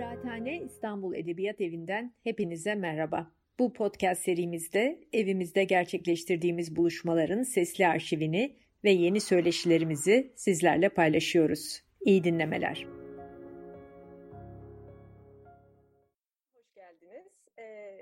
Kıraathane İstanbul Edebiyat Evi'nden hepinize merhaba. Bu podcast serimizde evimizde gerçekleştirdiğimiz buluşmaların sesli arşivini ve yeni söyleşilerimizi sizlerle paylaşıyoruz. İyi dinlemeler. Hoş geldiniz. Ee,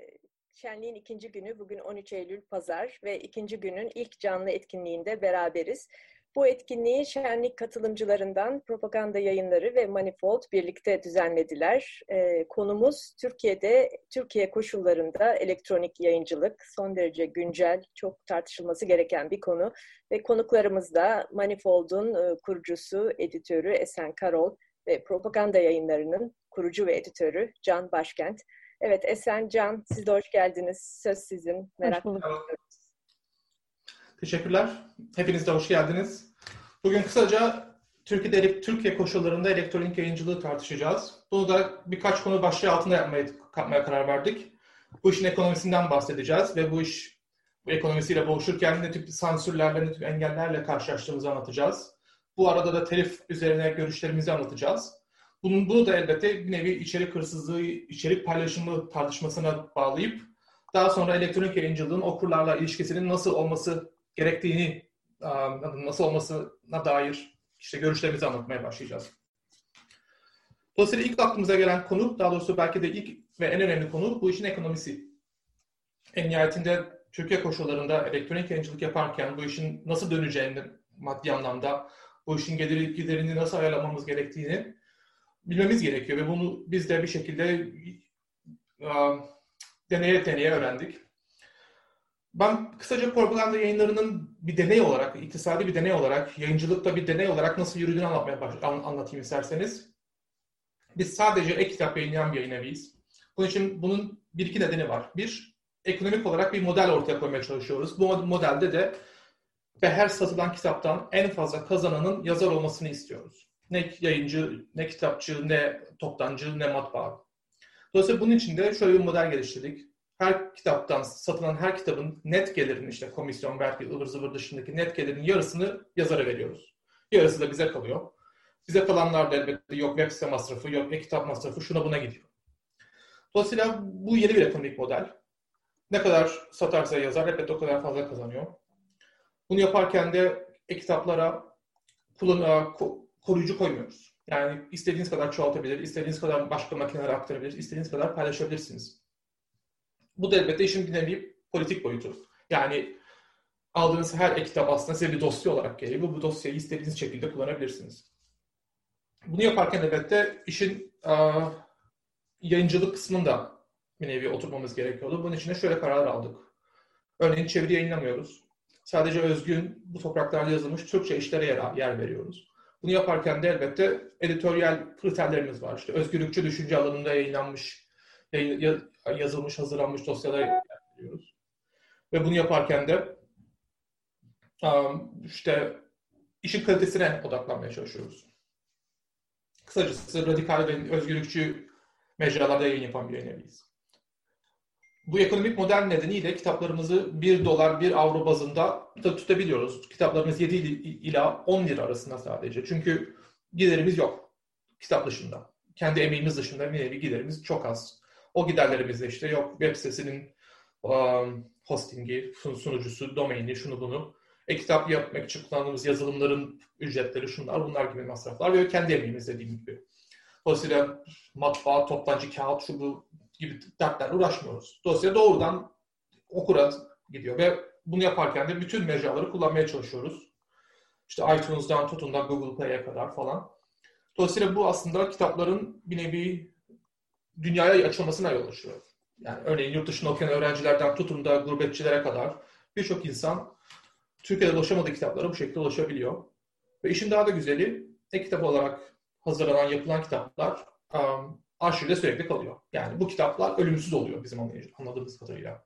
şenliğin ikinci günü bugün 13 Eylül Pazar ve ikinci günün ilk canlı etkinliğinde beraberiz. Bu etkinliği şenlik katılımcılarından propaganda yayınları ve Manifold birlikte düzenlediler. E, konumuz Türkiye'de, Türkiye koşullarında elektronik yayıncılık son derece güncel, çok tartışılması gereken bir konu. Ve konuklarımız da Manifold'un e, kurucusu, editörü Esen Karol ve propaganda yayınlarının kurucu ve editörü Can Başkent. Evet Esen, Can siz de hoş geldiniz. Söz sizin. Merak ediyoruz. Teşekkürler. Hepiniz de hoş geldiniz. Bugün kısaca Türkiye'de Türkiye koşullarında elektronik yayıncılığı tartışacağız. Bunu da birkaç konu başlığı altında yapmaya, yapmaya karar verdik. Bu işin ekonomisinden bahsedeceğiz ve bu iş bu ekonomisiyle boğuşurken ne tip sansürlerle, ne tip engellerle karşılaştığımızı anlatacağız. Bu arada da telif üzerine görüşlerimizi anlatacağız. Bunun, bunu da elbette bir nevi içerik hırsızlığı, içerik paylaşımı tartışmasına bağlayıp daha sonra elektronik yayıncılığın okurlarla ilişkisinin nasıl olması gerektiğini nasıl olmasına dair işte görüşlerimizi anlatmaya başlayacağız. Dolayısıyla ilk aklımıza gelen konu, daha doğrusu belki de ilk ve en önemli konu bu işin ekonomisi. En nihayetinde Türkiye koşullarında elektronik yayıncılık yaparken bu işin nasıl döneceğini maddi anlamda, bu işin geliri giderini nasıl ayarlamamız gerektiğini bilmemiz gerekiyor ve bunu biz de bir şekilde deneye deneye öğrendik. Ben kısaca propaganda yayınlarının bir deney olarak, iktisadi bir deney olarak, yayıncılıkta bir deney olarak nasıl yürüdüğünü anlatmaya baş, anlatayım isterseniz. Biz sadece e-kitap yayınlayan bir yayın eviyiz. Bunun için bunun bir iki nedeni var. Bir, ekonomik olarak bir model ortaya koymaya çalışıyoruz. Bu modelde de ve her satılan kitaptan en fazla kazananın yazar olmasını istiyoruz. Ne yayıncı, ne kitapçı, ne toptancı, ne matbaa. Dolayısıyla bunun için de şöyle bir model geliştirdik her kitaptan satılan her kitabın net gelirin işte komisyon, vergi, ıvır zıvır dışındaki net gelirin yarısını yazara veriyoruz. Yarısı da bize kalıyor. Bize kalanlar da elbette yok web site masrafı, yok e-kitap masrafı, şuna buna gidiyor. Dolayısıyla bu yeni bir ekonomik model. Ne kadar satarsa yazar elbette o kadar fazla kazanıyor. Bunu yaparken de e-kitaplara kullan koruyucu koymuyoruz. Yani istediğiniz kadar çoğaltabilir, istediğiniz kadar başka makinelere aktarabilir, istediğiniz kadar paylaşabilirsiniz. Bu da elbette işin bir politik boyutu. Yani aldığınız her e-kitap aslında size bir dosya olarak geliyor. Bu, dosyayı istediğiniz şekilde kullanabilirsiniz. Bunu yaparken elbette işin uh, yayıncılık kısmında bir nevi oturmamız gerekiyordu. Bunun için de şöyle karar aldık. Örneğin çeviri yayınlamıyoruz. Sadece özgün bu topraklarda yazılmış Türkçe işlere yer, yer veriyoruz. Bunu yaparken de elbette editoryal kriterlerimiz var. İşte özgürlükçü düşünce alanında yayınlanmış yazılmış, hazırlanmış dosyalara yapıyoruz. Ve bunu yaparken de işte işin kalitesine odaklanmaya çalışıyoruz. Kısacası radikal ve özgürlükçü mecralarda yayın yapan bir yayın eviyiz. Bu ekonomik model nedeniyle kitaplarımızı 1 dolar, 1 avro bazında da tutabiliyoruz. Kitaplarımız 7 ila 10 lira arasında sadece. Çünkü giderimiz yok kitap dışında. Kendi emeğimiz dışında bir nevi giderimiz çok az. O giderlerimizde işte yok web sitesinin um, hostingi, sunucusu, domaini, şunu bunu. E-kitap yapmak için kullandığımız yazılımların ücretleri, şunlar bunlar gibi masraflar ve kendi emeğimiz dediğim gibi. Dolayısıyla matbaa, toptancı, kağıt, şu bu gibi dertlerle uğraşmıyoruz. Dolayısıyla doğrudan okura gidiyor ve bunu yaparken de bütün mecraları kullanmaya çalışıyoruz. İşte iTunes'dan tutun da Google Play'e kadar falan. Dolayısıyla bu aslında kitapların bir nevi dünyaya açılmasına yol açıyor. Yani örneğin yurt dışında okuyan öğrencilerden tutun da gurbetçilere kadar birçok insan Türkiye'de ulaşamadığı kitaplara bu şekilde ulaşabiliyor. Ve işin daha da güzeli e-kitap olarak hazırlanan, yapılan kitaplar um, arşivde sürekli kalıyor. Yani bu kitaplar ölümsüz oluyor bizim anladığımız kadarıyla.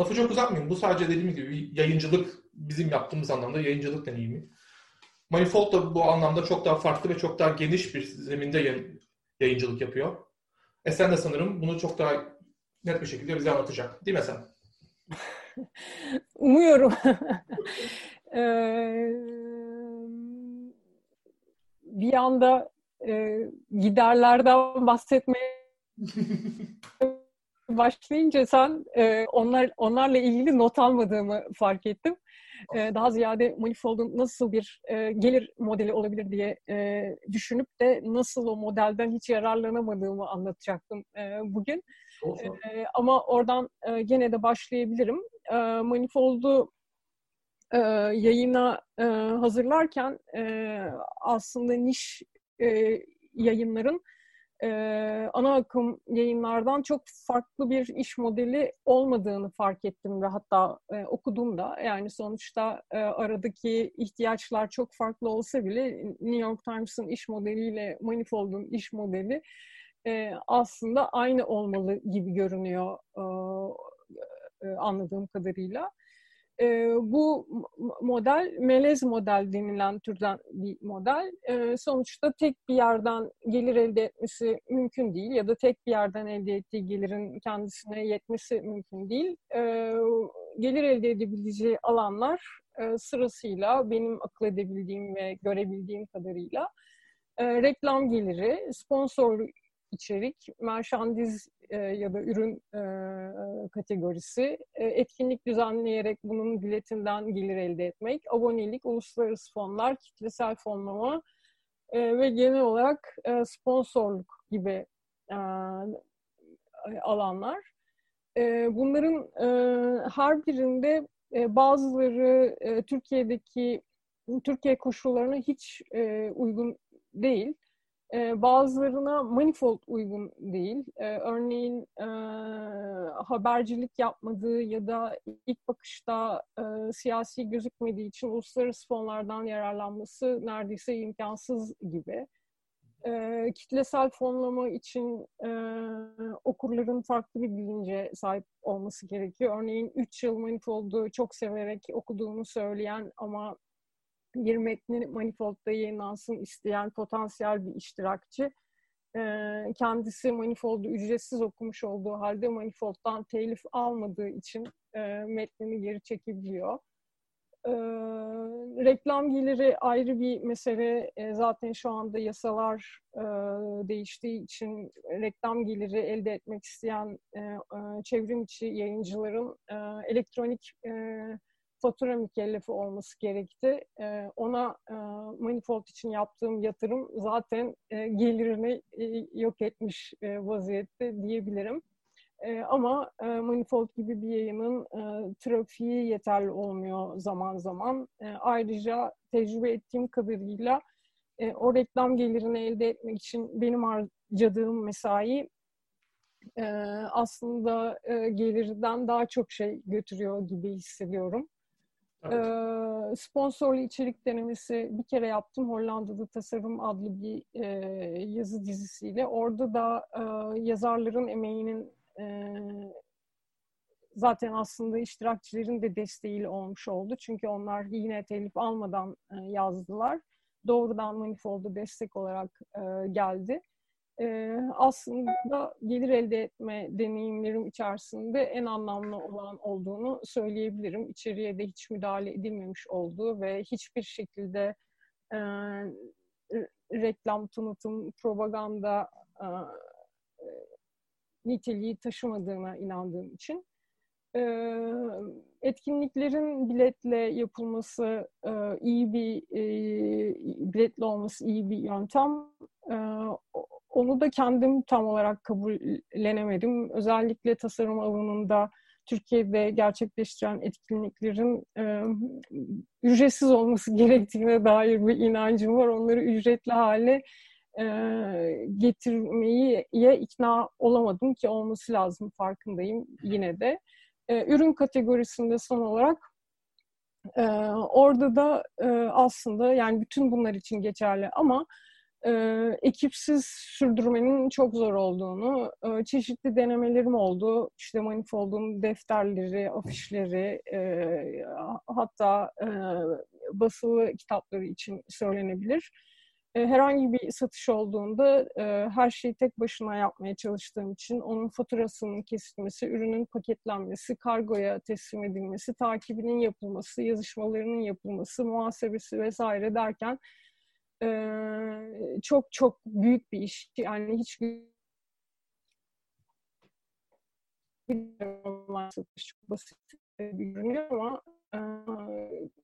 Lafı çok uzatmayayım. Bu sadece dediğim gibi yayıncılık, bizim yaptığımız anlamda yayıncılık deneyimi. Manifold da bu anlamda çok daha farklı ve çok daha geniş bir zeminde yayıncılık yapıyor. Esen de sanırım bunu çok daha net bir şekilde bize anlatacak. Değil mi Esen? Umuyorum. Ee, bir anda e, giderlerden bahsetmeye başlayınca sen e, onlar onlarla ilgili not almadığımı fark ettim. E, daha ziyade Manifold'un nasıl bir e, gelir modeli olabilir diye e, düşünüp de nasıl o modelden hiç yararlanamadığımı anlatacaktım e, bugün. E, ama oradan e, gene de başlayabilirim. E, Manifold'u e, yayına e, hazırlarken e, aslında niş e, yayınların e, ana akım yayınlardan çok farklı bir iş modeli olmadığını fark ettim ve hatta e, okudum da. Yani sonuçta e, aradaki ihtiyaçlar çok farklı olsa bile New York Times'ın iş modeliyle Manifold'un iş modeli e, aslında aynı olmalı gibi görünüyor e, e, anladığım kadarıyla. E, bu model melez model denilen türden bir model. E, sonuçta tek bir yerden gelir elde etmesi mümkün değil ya da tek bir yerden elde ettiği gelirin kendisine yetmesi mümkün değil. E, gelir elde edebileceği alanlar e, sırasıyla benim akıl edebildiğim ve görebildiğim kadarıyla e, reklam geliri, sponsor içerik, merşandiz e, ya da ürün e, kategorisi, e, etkinlik düzenleyerek bunun biletinden gelir elde etmek, abonelik, uluslararası fonlar, kitlesel fonlama e, ve genel olarak e, sponsorluk gibi e, alanlar. E, bunların e, her birinde e, bazıları e, Türkiye'deki Türkiye koşullarına hiç e, uygun değil. E, bazılarına manifold uygun değil. E, örneğin e, habercilik yapmadığı ya da ilk bakışta e, siyasi gözükmediği için uluslararası fonlardan yararlanması neredeyse imkansız gibi. E, kitlesel fonlama için e, okurların farklı bir bilince sahip olması gerekiyor. Örneğin 3 yıl manifoldu çok severek okuduğunu söyleyen ama bir metni Manifold'da yayınlansın isteyen potansiyel bir iştirakçı kendisi Manifold'u ücretsiz okumuş olduğu halde Manifold'dan telif almadığı için metnini geri çekebiliyor. reklam geliri ayrı bir mesele. zaten şu anda yasalar değiştiği için reklam geliri elde etmek isteyen çevrim içi yayıncıların elektronik fatura mükellefi olması gerekti. E, ona e, Manifold için yaptığım yatırım zaten e, gelirini e, yok etmiş e, vaziyette diyebilirim. E, ama e, Manifold gibi bir yayının e, trafiği yeterli olmuyor zaman zaman. E, ayrıca tecrübe ettiğim kadarıyla e, o reklam gelirini elde etmek için benim harcadığım mesai e, aslında e, gelirden daha çok şey götürüyor gibi hissediyorum. Evet. sponsorlu içerik denemesi bir kere yaptım. Hollanda'da Tasarım adlı bir e, yazı dizisiyle. Orada da e, yazarların emeğinin e, zaten aslında iştirakçilerin de desteğiyle olmuş oldu. Çünkü onlar yine telif almadan e, yazdılar. Doğrudan Manifold'a destek olarak e, geldi e, aslında gelir elde etme deneyimlerim içerisinde en anlamlı olan olduğunu söyleyebilirim. İçeriye de hiç müdahale edilmemiş olduğu ve hiçbir şekilde e, reklam, tanıtım, propaganda e, niteliği taşımadığına inandığım için etkinliklerin biletle yapılması iyi bir biletli olması iyi bir yöntem. Onu da kendim tam olarak kabullenemedim. Özellikle tasarım alanında Türkiye'de gerçekleştiren etkinliklerin e, ücretsiz olması gerektiğine dair bir inancım var. Onları ücretli hale e, getirmeyi ikna olamadım ki olması lazım farkındayım yine de. E, ürün kategorisinde son olarak e, orada da e, aslında yani bütün bunlar için geçerli ama e, ekipsiz sürdürmenin çok zor olduğunu, e, çeşitli denemelerim oldu. İşte Manifold'un defterleri, afişleri, e, hatta e, basılı kitapları için söylenebilir. E, herhangi bir satış olduğunda e, her şeyi tek başına yapmaya çalıştığım için onun faturasının kesilmesi, ürünün paketlenmesi, kargoya teslim edilmesi, takibinin yapılması, yazışmalarının yapılması, muhasebesi vesaire derken e, çok çok büyük bir iş. Yani hiç çok basit görünüyor ama e,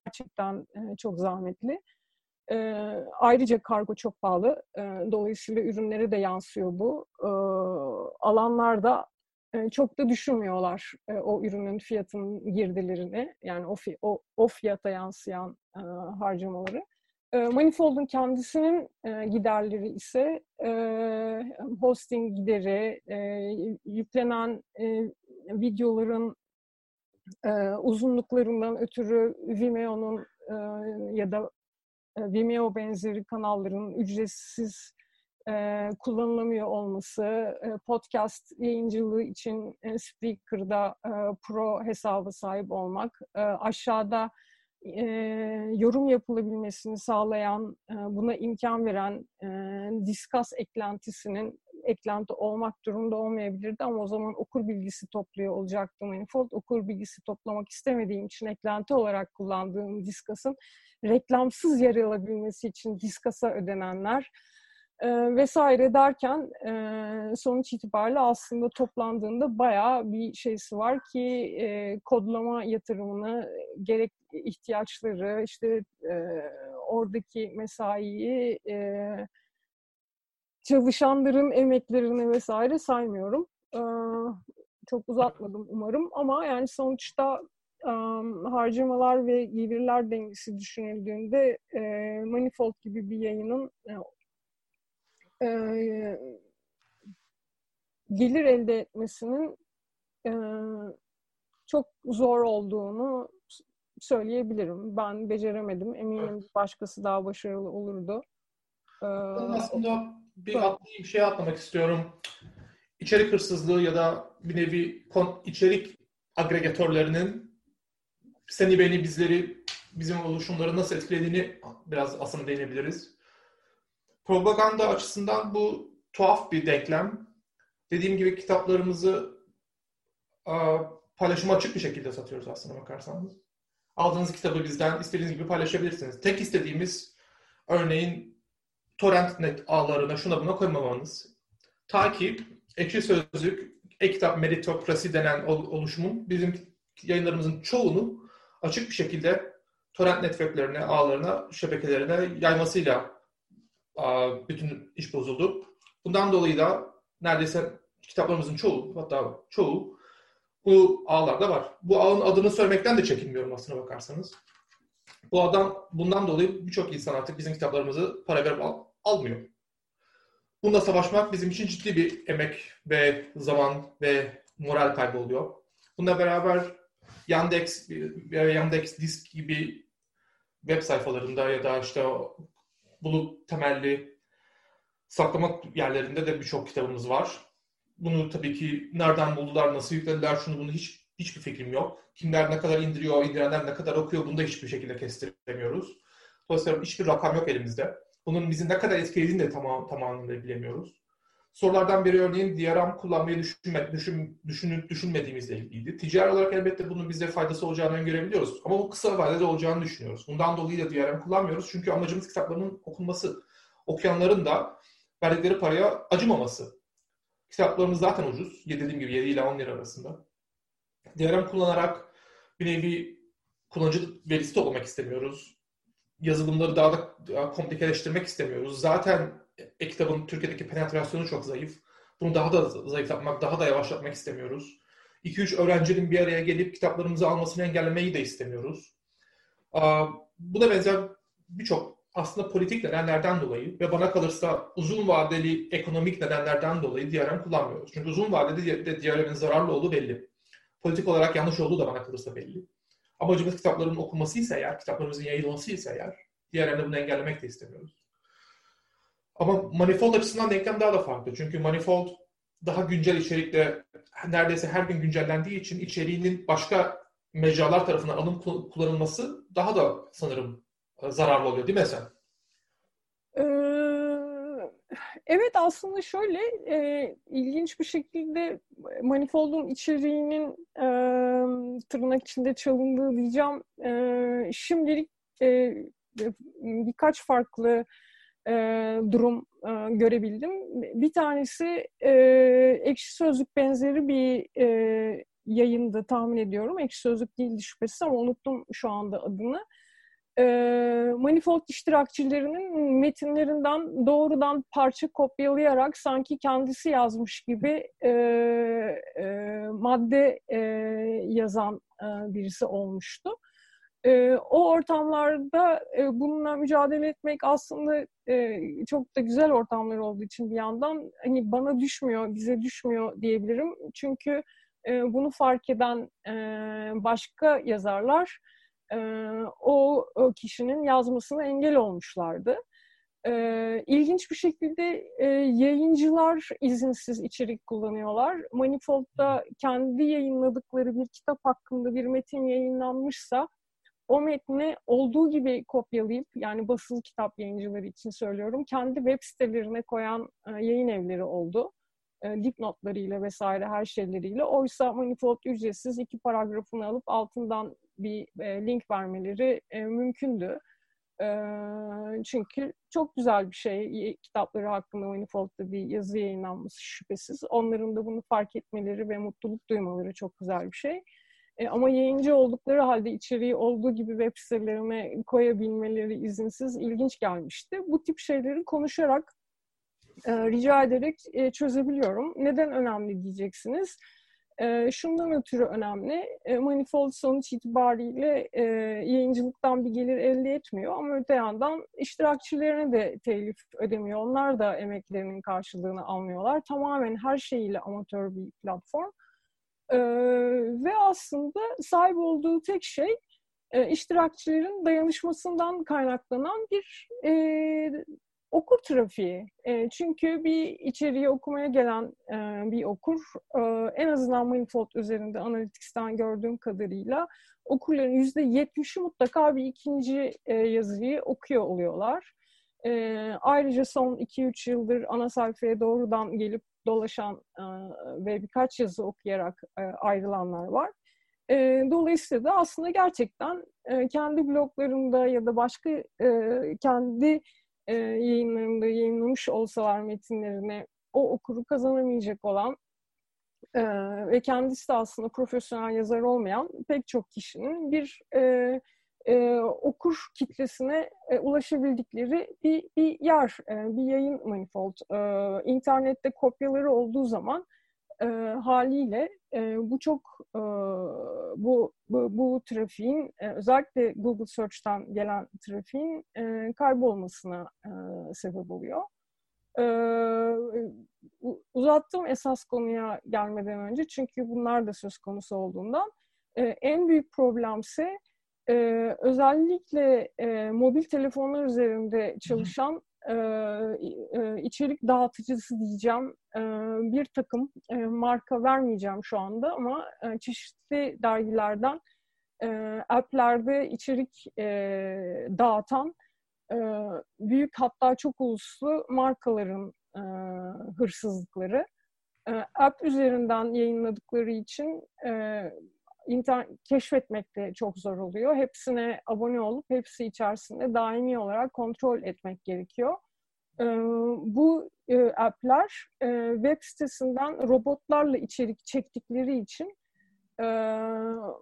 gerçekten e, çok zahmetli. E, ayrıca kargo çok pahalı. E, dolayısıyla ürünlere de yansıyor bu. E, alanlarda e, çok da düşünmüyorlar e, o ürünün fiyatının girdilerini. Yani o, fi, o, o fiyata yansıyan e, harcamaları. E, Manifold'un kendisinin e, giderleri ise e, hosting gideri, e, yüklenen videoların uzunluklarından ötürü Vimeo'nun ya da Vimeo benzeri kanalların ücretsiz kullanılamıyor olması, podcast yayıncılığı için Spreaker'da pro hesabı sahip olmak, aşağıda e, yorum yapılabilmesini sağlayan, e, buna imkan veren e, Discuss eklentisinin eklenti olmak durumunda olmayabilirdi ama o zaman okur bilgisi topluyor olacaktı Manifold. Okur bilgisi toplamak istemediğim için eklenti olarak kullandığım Discuss'ın reklamsız yer alabilmesi için Discuss'a ödenenler e, vesaire derken e, sonuç itibariyle aslında toplandığında bayağı bir şeysi var ki e, kodlama yatırımını gerek ihtiyaçları işte e, oradaki mesaiyi e, çalışanların emeklerini vesaire saymıyorum. E, çok uzatmadım umarım ama yani sonuçta um, harcamalar ve gelirler dengesi düşünüldüğünde e, Manifold gibi bir yayının e, gelir elde etmesinin e, çok zor olduğunu söyleyebilirim. Ben beceremedim. Eminim evet. başkası daha başarılı olurdu. Ee, aslında bir atlayayım, şey atlamak istiyorum. İçerik hırsızlığı ya da bir nevi içerik agregatörlerinin seni beni bizleri bizim oluşumları nasıl etkilediğini biraz aslında değinebiliriz propaganda açısından bu tuhaf bir denklem. Dediğim gibi kitaplarımızı paylaşıma açık bir şekilde satıyoruz aslında bakarsanız. Aldığınız kitabı bizden istediğiniz gibi paylaşabilirsiniz. Tek istediğimiz örneğin torrent net ağlarına şuna buna koymamanız. Ta ki ekşi sözlük, e-kitap meritokrasi denen oluşumun bizim yayınlarımızın çoğunu açık bir şekilde torrent networklerine, ağlarına, şebekelerine yaymasıyla bütün iş bozuldu. Bundan dolayı da neredeyse kitaplarımızın çoğu, hatta çoğu bu ağlarda var. Bu ağın adını söylemekten de çekinmiyorum aslına bakarsanız. Bu adam bundan dolayı birçok insan artık bizim kitaplarımızı para verip al, almıyor. Bununla savaşmak bizim için ciddi bir emek ve zaman ve moral kaybı oluyor. Bununla beraber Yandex, Yandex Disk gibi web sayfalarında ya da işte bulut temelli saklama yerlerinde de birçok kitabımız var. Bunu tabii ki nereden buldular, nasıl yüklediler şunu bunu hiç hiçbir fikrim yok. Kimler ne kadar indiriyor, indirenler ne kadar okuyor bunu da hiçbir şekilde kestiremiyoruz. Dolayısıyla hiçbir rakam yok elimizde. Bunun bizi ne kadar etkilediğini de tamam, tamamını bilemiyoruz. Sorulardan biri örneğin DRM kullanmayı düşünme, düşün, düşünüp düşünmediğimizle ilgiliydi. Ticari olarak elbette bunun bize faydası olacağını öngörebiliyoruz. Ama bu kısa vadede olacağını düşünüyoruz. Bundan dolayı da DRM kullanmıyoruz. Çünkü amacımız kitapların okunması. Okuyanların da verdikleri paraya acımaması. Kitaplarımız zaten ucuz. Dediğim gibi 7 ile 10 lira arasında. DRM kullanarak bir nevi kullanıcı verisi toplamak istemiyoruz. Yazılımları daha da komplikeleştirmek istemiyoruz. Zaten e-kitabın Türkiye'deki penetrasyonu çok zayıf. Bunu daha da zayıflatmak, daha da yavaşlatmak istemiyoruz. 2-3 öğrencinin bir araya gelip kitaplarımızı almasını engellemeyi de istemiyoruz. Bu da benzer birçok aslında politik nedenlerden dolayı ve bana kalırsa uzun vadeli ekonomik nedenlerden dolayı DRM kullanmıyoruz. Çünkü uzun vadede de DRM'in zararlı olduğu belli. Politik olarak yanlış olduğu da bana kalırsa belli. Amacımız kitapların okunması ise eğer, kitaplarımızın yayılması ise eğer, DRM'de bunu engellemek de istemiyoruz. Ama Manifold açısından denklem daha da farklı. Çünkü Manifold daha güncel içerikle neredeyse her gün güncellendiği için içeriğinin başka mecralar tarafından alım kullanılması daha da sanırım e, zararlı oluyor değil mi sen? Ee, evet aslında şöyle e, ilginç bir şekilde Manifold'un içeriğinin e, tırnak içinde çalındığı diyeceğim. E, şimdilik e, birkaç farklı e, durum e, görebildim. Bir tanesi e, ekşi sözlük benzeri bir e, yayında tahmin ediyorum. Ekşi sözlük değildi şüphesiz ama unuttum şu anda adını. E, manifold iştirakçilerinin metinlerinden doğrudan parça kopyalayarak sanki kendisi yazmış gibi e, e, madde e, yazan e, birisi olmuştu. E, o ortamlarda e, bununla mücadele etmek aslında e, çok da güzel ortamlar olduğu için bir yandan hani bana düşmüyor, bize düşmüyor diyebilirim. Çünkü e, bunu fark eden e, başka yazarlar e, o, o kişinin yazmasına engel olmuşlardı. E, ilginç bir şekilde e, yayıncılar izinsiz içerik kullanıyorlar. Manifold'da kendi yayınladıkları bir kitap hakkında bir metin yayınlanmışsa o metni olduğu gibi kopyalayıp yani basılı kitap yayıncıları için söylüyorum kendi web sitelerine koyan e, yayın evleri oldu. E, dipnotlarıyla vesaire her şeyleriyle. Oysa Manifold ücretsiz iki paragrafını alıp altından bir e, link vermeleri e, mümkündü. E, çünkü çok güzel bir şey kitapları hakkında Manifold'da bir yazı yayınlanması şüphesiz. Onların da bunu fark etmeleri ve mutluluk duymaları çok güzel bir şey. E, ama yayıncı oldukları halde içeriği olduğu gibi web sitelerine koyabilmeleri izinsiz ilginç gelmişti. Bu tip şeyleri konuşarak, e, rica ederek e, çözebiliyorum. Neden önemli diyeceksiniz. E, şundan ötürü önemli. E, Manifold sonuç itibariyle e, yayıncılıktan bir gelir elde etmiyor ama öte yandan iştirakçilerine de telif ödemiyor. Onlar da emeklerinin karşılığını almıyorlar. Tamamen her şeyiyle amatör bir platform. E, ve aslında sahip olduğu tek şey e, iştirakçilerin dayanışmasından kaynaklanan bir e, okur trafiği. E, çünkü bir içeriği okumaya gelen e, bir okur e, en azından Manifold üzerinde Analytics'ten gördüğüm kadarıyla okurların yüzde yetmişi mutlaka bir ikinci e, yazıyı okuyor oluyorlar. E, ayrıca son 2-3 yıldır ana sayfaya doğrudan gelip dolaşan e, ve birkaç yazı okuyarak e, ayrılanlar var. E, dolayısıyla da aslında gerçekten e, kendi bloglarında ya da başka e, kendi e, yayınlarında yayınlamış olsalar metinlerini o okuru kazanamayacak olan e, ve kendisi de aslında profesyonel yazar olmayan pek çok kişinin bir e, e, okur kitlesine e, ulaşabildikleri bir, bir yer, e, bir yayın manifold. E, internette kopyaları olduğu zaman e, haliyle e, bu çok e, bu, bu, bu trafiğin e, özellikle Google Search'tan gelen trafiğin e, kaybolmasına e, sebep oluyor. E, uzattım esas konuya gelmeden önce çünkü bunlar da söz konusu olduğundan. E, en büyük problemse e, özellikle e, mobil telefonlar üzerinde çalışan e, e, içerik dağıtıcısı diyeceğim e, bir takım e, marka vermeyeceğim şu anda ama e, çeşitli dergilerden e, app'lerde içerik e, dağıtan e, büyük hatta çok uluslu markaların e, hırsızlıkları. E, app üzerinden yayınladıkları için e, internet keşfetmek de çok zor oluyor. Hepsine abone olup hepsi içerisinde daimi olarak kontrol etmek gerekiyor. Ee, bu e, app'ler e, web sitesinden robotlarla içerik çektikleri için e,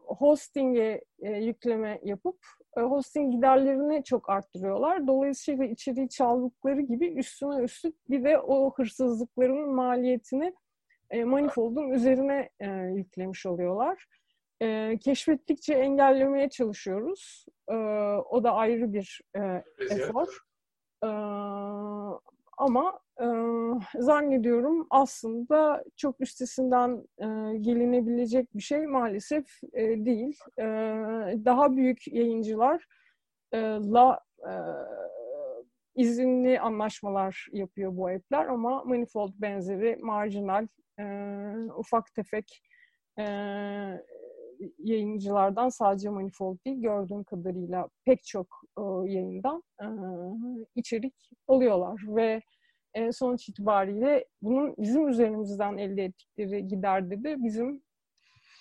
hosting'e e, yükleme yapıp e, hosting giderlerini çok arttırıyorlar. Dolayısıyla içeriği çaldıkları gibi üstüne üstlük bir de o hırsızlıkların maliyetini e, Manifold'un üzerine e, yüklemiş oluyorlar e, keşfettikçe engellemeye çalışıyoruz. E, o da ayrı bir e, efor. E, ama e, zannediyorum aslında çok üstesinden e, gelinebilecek bir şey maalesef e, değil. E, daha büyük yayıncılarla e, izinli anlaşmalar yapıyor bu app'ler ama Manifold benzeri marjinal, e, ufak tefek e, yayıncılardan sadece Manifold değil gördüğüm kadarıyla pek çok e, yayından e, içerik alıyorlar ve e, sonuç itibariyle bunun bizim üzerimizden elde ettikleri giderde de bizim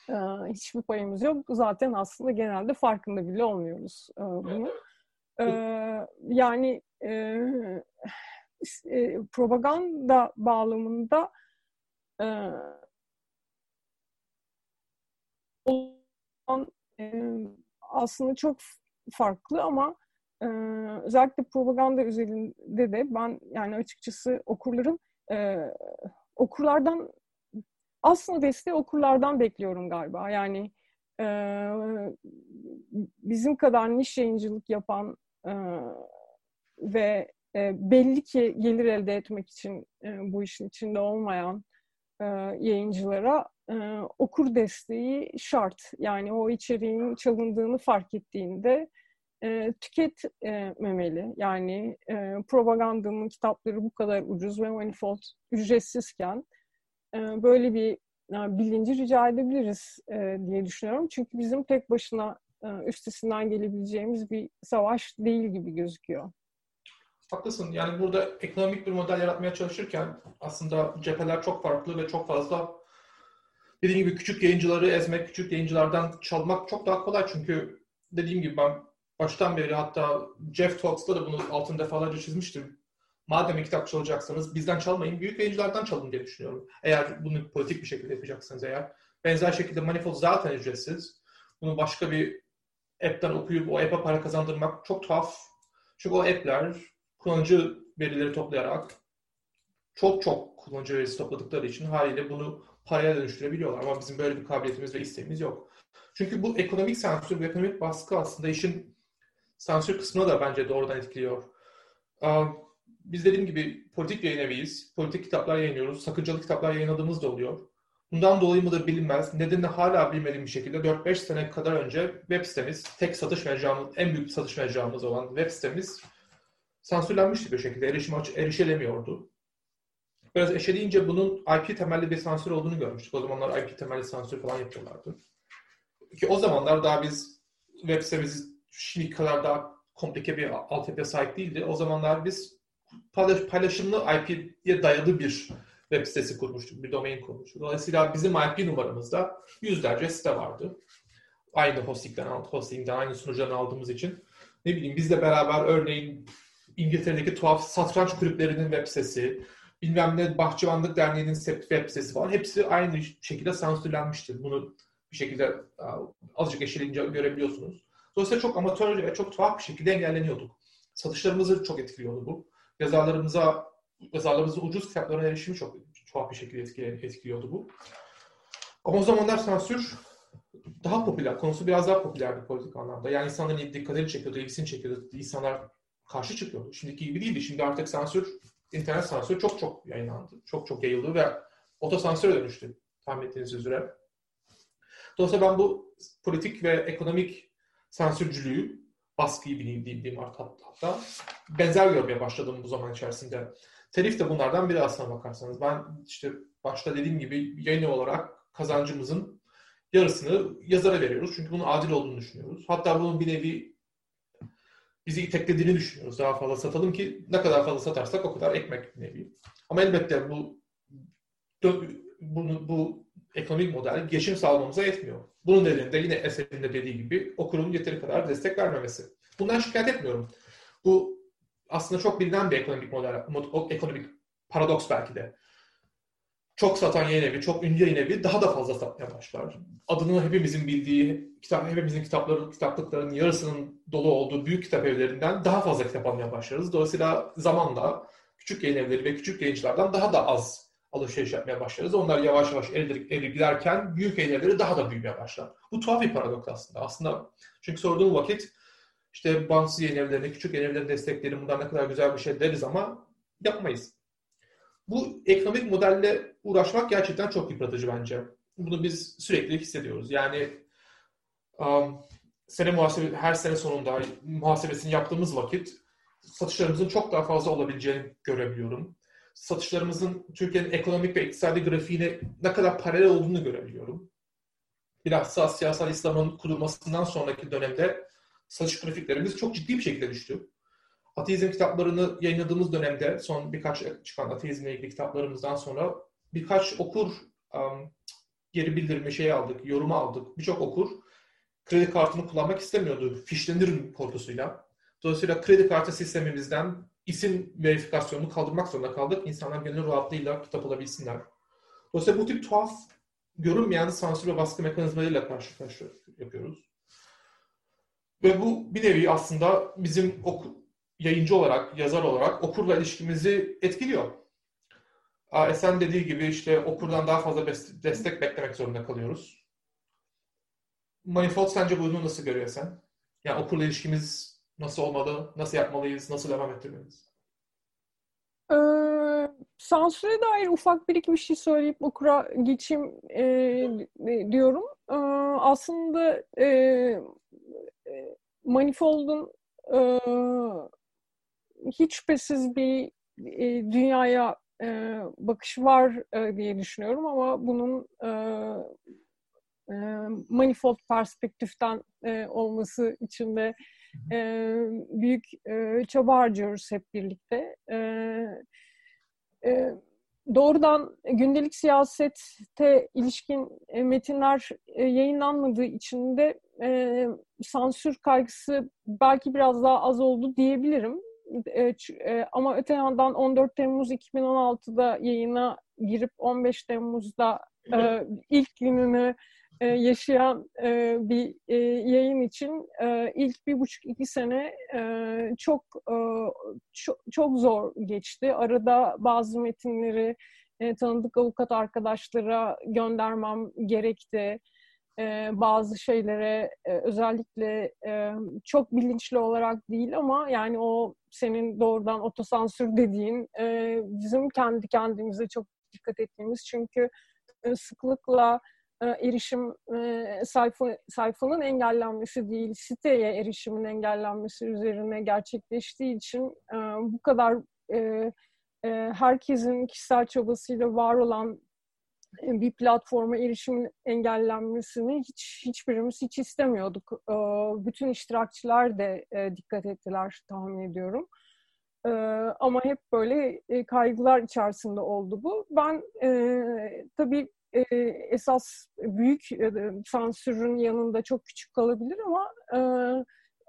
e, hiçbir payımız yok. Zaten aslında genelde farkında bile olmuyoruz e, bunun. E, yani e, e, propaganda bağlamında e, olan e, aslında çok farklı ama e, özellikle propaganda üzerinde de ben yani açıkçası okurların e, okurlardan aslında desteği okurlardan bekliyorum galiba. Yani e, bizim kadar niş yayıncılık yapan e, ve e, belli ki gelir elde etmek için e, bu işin içinde olmayan e, yayıncılara e, okur desteği şart. Yani o içeriğin çalındığını fark ettiğinde e, tüketmemeli. Yani e, propagandanın kitapları bu kadar ucuz ve manifold ücretsizken e, böyle bir yani bilinci rica edebiliriz e, diye düşünüyorum. Çünkü bizim tek başına e, üstesinden gelebileceğimiz bir savaş değil gibi gözüküyor. Haklısın. Yani burada ekonomik bir model yaratmaya çalışırken aslında cepheler çok farklı ve çok fazla dediğim gibi küçük yayıncıları ezmek, küçük yayıncılardan çalmak çok daha kolay. Çünkü dediğim gibi ben baştan beri hatta Jeff Talks'ta da bunu altın defalarca çizmiştim. Madem kitap çalacaksanız bizden çalmayın, büyük yayıncılardan çalın diye düşünüyorum. Eğer bunu politik bir şekilde yapacaksanız eğer. Benzer şekilde Manifold zaten ücretsiz. Bunu başka bir app'ten okuyup o app'a para kazandırmak çok tuhaf. Çünkü o app'ler kullanıcı verileri toplayarak çok çok kullanıcı verisi topladıkları için haliyle bunu paraya dönüştürebiliyorlar. Ama bizim böyle bir kabiliyetimiz ve isteğimiz yok. Çünkü bu ekonomik sansür, bu ekonomik baskı aslında işin sansür kısmına da bence doğrudan etkiliyor. Biz dediğim gibi politik yayın eviyiz. Politik kitaplar yayınlıyoruz. Sakıncalı kitaplar yayınladığımız da oluyor. Bundan dolayı mıdır bilinmez. Nedenini hala bilmediğim bir şekilde 4-5 sene kadar önce web sitemiz, tek satış mecramız, en büyük satış mecramız olan web sitemiz sansürlenmişti bir şekilde. Erişim erişilemiyordu. Biraz eşeleyince bunun IP temelli bir sansür olduğunu görmüştük. O zamanlar IP temelli sansür falan yapıyorlardı. Ki o zamanlar daha biz web sitemiz şimdi kadar daha komplike bir altyapıya sahip değildi. O zamanlar biz paylaşımlı IP'ye dayalı bir web sitesi kurmuştuk, bir domain kurmuştuk. Dolayısıyla bizim IP numaramızda yüzlerce site vardı. Aynı hostingden, hostingden aynı sunucudan aldığımız için. Ne bileyim bizle beraber örneğin İngiltere'deki tuhaf satranç kulüplerinin web sitesi, bilmem ne Bahçıvanlık Derneği'nin web sitesi falan hepsi aynı şekilde sansürlenmiştir. Bunu bir şekilde azıcık eşeleyince görebiliyorsunuz. Dolayısıyla çok amatör ve çok tuhaf bir şekilde engelleniyorduk. Satışlarımızı çok etkiliyordu bu. Yazarlarımıza, yazarlarımızın ucuz kitaplarına erişimi çok tuhaf bir şekilde etkiliyordu bu. Ama o zamanlar sansür daha popüler, konusu biraz daha popülerdi politik anlamda. Yani insanların dikkatini çekiyordu, ilgisini çekiyordu. İnsanlar karşı çıkıyordu. Şimdiki gibi değildi. Şimdi artık sansür, internet sansürü çok çok yayınlandı. Çok çok yayıldı ve otosansüre dönüştü tahmin ettiğiniz üzere. Dolayısıyla ben bu politik ve ekonomik sansürcülüğü, baskıyı bileyim diyeyim hatta benzer görmeye başladım bu zaman içerisinde. Telif de bunlardan biri aslına bakarsanız. Ben işte başta dediğim gibi yayın olarak kazancımızın yarısını yazara veriyoruz. Çünkü bunun adil olduğunu düşünüyoruz. Hatta bunun bir nevi bizi iteklediğini düşünüyoruz. Daha fazla satalım ki ne kadar fazla satarsak o kadar ekmek nevi. Ama elbette bu bu, bu ekonomik model geçim sağlamamıza yetmiyor. Bunun nedeni de yine eserinde dediği gibi okurun yeteri kadar destek vermemesi. Bundan şikayet etmiyorum. Bu aslında çok bilinen bir ekonomik model, ekonomik paradoks belki de. Çok satan yayın evi, çok ünlü yayın evi daha da fazla satmaya başlar. Adını hepimizin bildiği, kitap, hepimizin kitapları, kitaplıklarının yarısının dolu olduğu büyük kitap evlerinden daha fazla kitap almaya başlarız. Dolayısıyla zamanla küçük yayın evleri ve küçük yayıncılardan daha da az alışveriş yapmaya başlarız. Onlar yavaş yavaş erir giderken büyük evleri daha da büyümeye başlar. Bu tuhaf bir paradoks aslında. Aslında çünkü sorduğum vakit işte bağımsız yayın evlerini, küçük yayın evlerini destekleyelim, bunlar ne kadar güzel bir şey deriz ama yapmayız. Bu ekonomik modelle uğraşmak gerçekten çok yıpratıcı bence. Bunu biz sürekli hissediyoruz. Yani um, sene muhasebe, her sene sonunda muhasebesini yaptığımız vakit satışlarımızın çok daha fazla olabileceğini görebiliyorum satışlarımızın Türkiye'nin ekonomik ve iktisadi grafiğine ne kadar paralel olduğunu görebiliyorum. Bilhassa siyasal İslam'ın kurulmasından sonraki dönemde satış grafiklerimiz çok ciddi bir şekilde düştü. Ateizm kitaplarını yayınladığımız dönemde son birkaç çıkan ateizmle ilgili kitaplarımızdan sonra birkaç okur geri bildirimi şey aldık, yorumu aldık. Birçok okur kredi kartını kullanmak istemiyordu. Fişlenir korkusuyla. Dolayısıyla kredi kartı sistemimizden isim verifikasyonunu kaldırmak zorunda kaldık. İnsanlar gönül rahatlığıyla kitap alabilsinler. Dolayısıyla bu tip tuhaf görünmeyen sansür ve baskı mekanizmalarıyla karşı karşıya yapıyoruz. Ve bu bir nevi aslında bizim oku, yayıncı olarak, yazar olarak okurla ilişkimizi etkiliyor. Esen dediği gibi işte okurdan daha fazla destek beklemek zorunda kalıyoruz. Manifold sence bunu nasıl görüyor sen? Yani okurla ilişkimiz nasıl olmalı, nasıl yapmalıyız, nasıl devam ettirmeliyiz? Ee, sansüre dair ufak bir iki bir şey söyleyip okura geçeyim e, diyorum. Ee, aslında e, e Manifold'un e, hiç şüphesiz bir e, dünyaya e, bakış var e, diye düşünüyorum ama bunun e, e, manifold perspektiften e, olması için de e, büyük e, çaba harcıyoruz hep birlikte. E, e, doğrudan gündelik siyasette ilişkin metinler yayınlanmadığı için de e, sansür kaygısı belki biraz daha az oldu diyebilirim. E, e, ama öte yandan 14 Temmuz 2016'da yayına girip 15 Temmuz'da e, ilk gününü e, yaşayan e, bir e, yayın için e, ilk bir buçuk iki sene e, çok, e, çok çok zor geçti. Arada bazı metinleri e, tanıdık avukat arkadaşlara göndermem gerekti. E, bazı şeylere e, özellikle e, çok bilinçli olarak değil ama yani o senin doğrudan otosansür dediğin e, bizim kendi kendimize çok dikkat ettiğimiz çünkü e, sıklıkla e, erişim e, sayfa sayfanın engellenmesi değil, siteye erişimin engellenmesi üzerine gerçekleştiği için e, bu kadar herkesin kişisel çabasıyla var olan bir platforma erişimin engellenmesini hiç hiçbirimiz hiç istemiyorduk. Bütün iştirakçılar da dikkat ettiler tahmin ediyorum. Ama hep böyle kaygılar içerisinde oldu bu. Ben tabii e, esas büyük e, sansürün yanında çok küçük kalabilir ama e,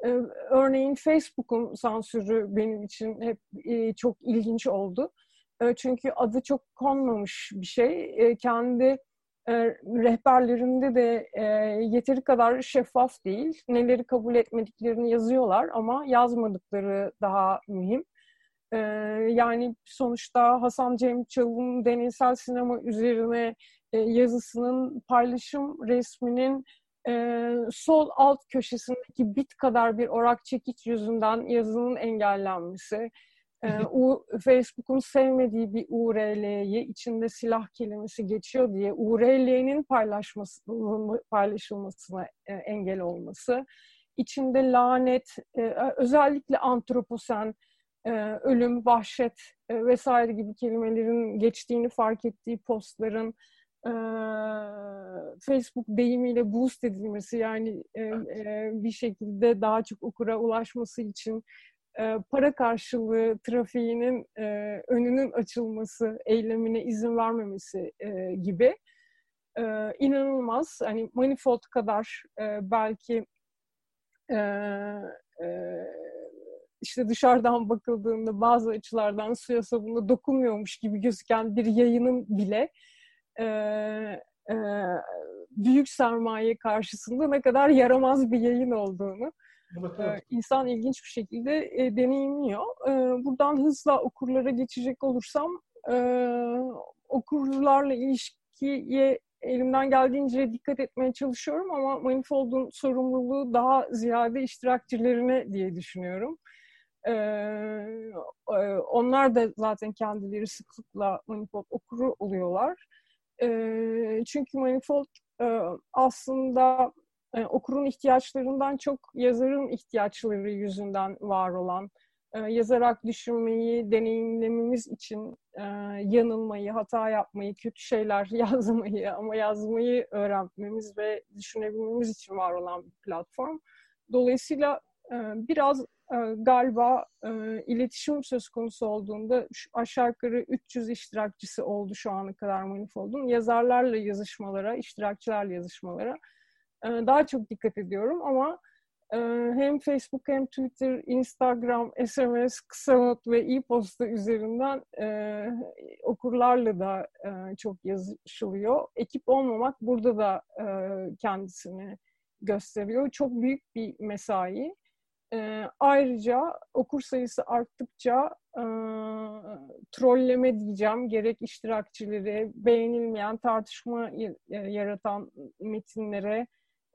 e, örneğin Facebook'un sansürü benim için hep e, çok ilginç oldu. Çünkü adı çok konmamış bir şey. E, kendi e, rehberlerinde de e, yeteri kadar şeffaf değil. Neleri kabul etmediklerini yazıyorlar ama yazmadıkları daha mühim. Yani sonuçta Hasan Cem Çalın'ın deneysel sinema üzerine yazısının paylaşım resminin sol alt köşesindeki bit kadar bir orak çekiç yüzünden yazının engellenmesi, e, Facebook'un sevmediği bir URL'yi içinde silah kelimesi geçiyor diye URL'nin paylaşılmasına e, engel olması, içinde lanet, e, özellikle antroposen, e, ölüm, vahşet e, vesaire gibi kelimelerin geçtiğini fark ettiği postların e, Facebook deyimiyle boost edilmesi yani e, e, bir şekilde daha çok okura ulaşması için para karşılığı trafiğinin e, önünün açılması, eylemine izin vermemesi e, gibi e, inanılmaz. Hani Manifold kadar e, belki e, e, işte dışarıdan bakıldığında bazı açılardan suya sabunla dokunmuyormuş gibi gözüken bir yayının bile e, e, büyük sermaye karşısında ne kadar yaramaz bir yayın olduğunu evet, evet. İnsan ilginç bir şekilde e, deneyimliyor. E, buradan hızla okurlara geçecek olursam e, okurlarla ilişkiye elimden geldiğince dikkat etmeye çalışıyorum ama Manifold'un sorumluluğu daha ziyade iştirakçilerine diye düşünüyorum. Ee, onlar da zaten kendileri sıklıkla Manifold okuru oluyorlar. Ee, çünkü Manifold e, aslında e, okurun ihtiyaçlarından çok yazarın ihtiyaçları yüzünden var olan, e, yazarak düşünmeyi, deneyimlememiz için e, yanılmayı, hata yapmayı, kötü şeyler yazmayı ama yazmayı öğrenmemiz ve düşünebilmemiz için var olan bir platform. Dolayısıyla e, biraz e, galiba e, iletişim söz konusu olduğunda aşağı yukarı 300 iştirakçısı oldu şu ana kadar Manifold'un. Yazarlarla yazışmalara, iştirakçılarla yazışmalara e, daha çok dikkat ediyorum ama hem Facebook hem Twitter, Instagram, SMS, kısa not ve e-posta üzerinden e, okurlarla da e, çok yazışılıyor. Ekip olmamak burada da e, kendisini gösteriyor. Çok büyük bir mesai. E, ayrıca okur sayısı arttıkça e, trolleme diyeceğim gerek iştirakçileri, beğenilmeyen, tartışma yaratan metinlere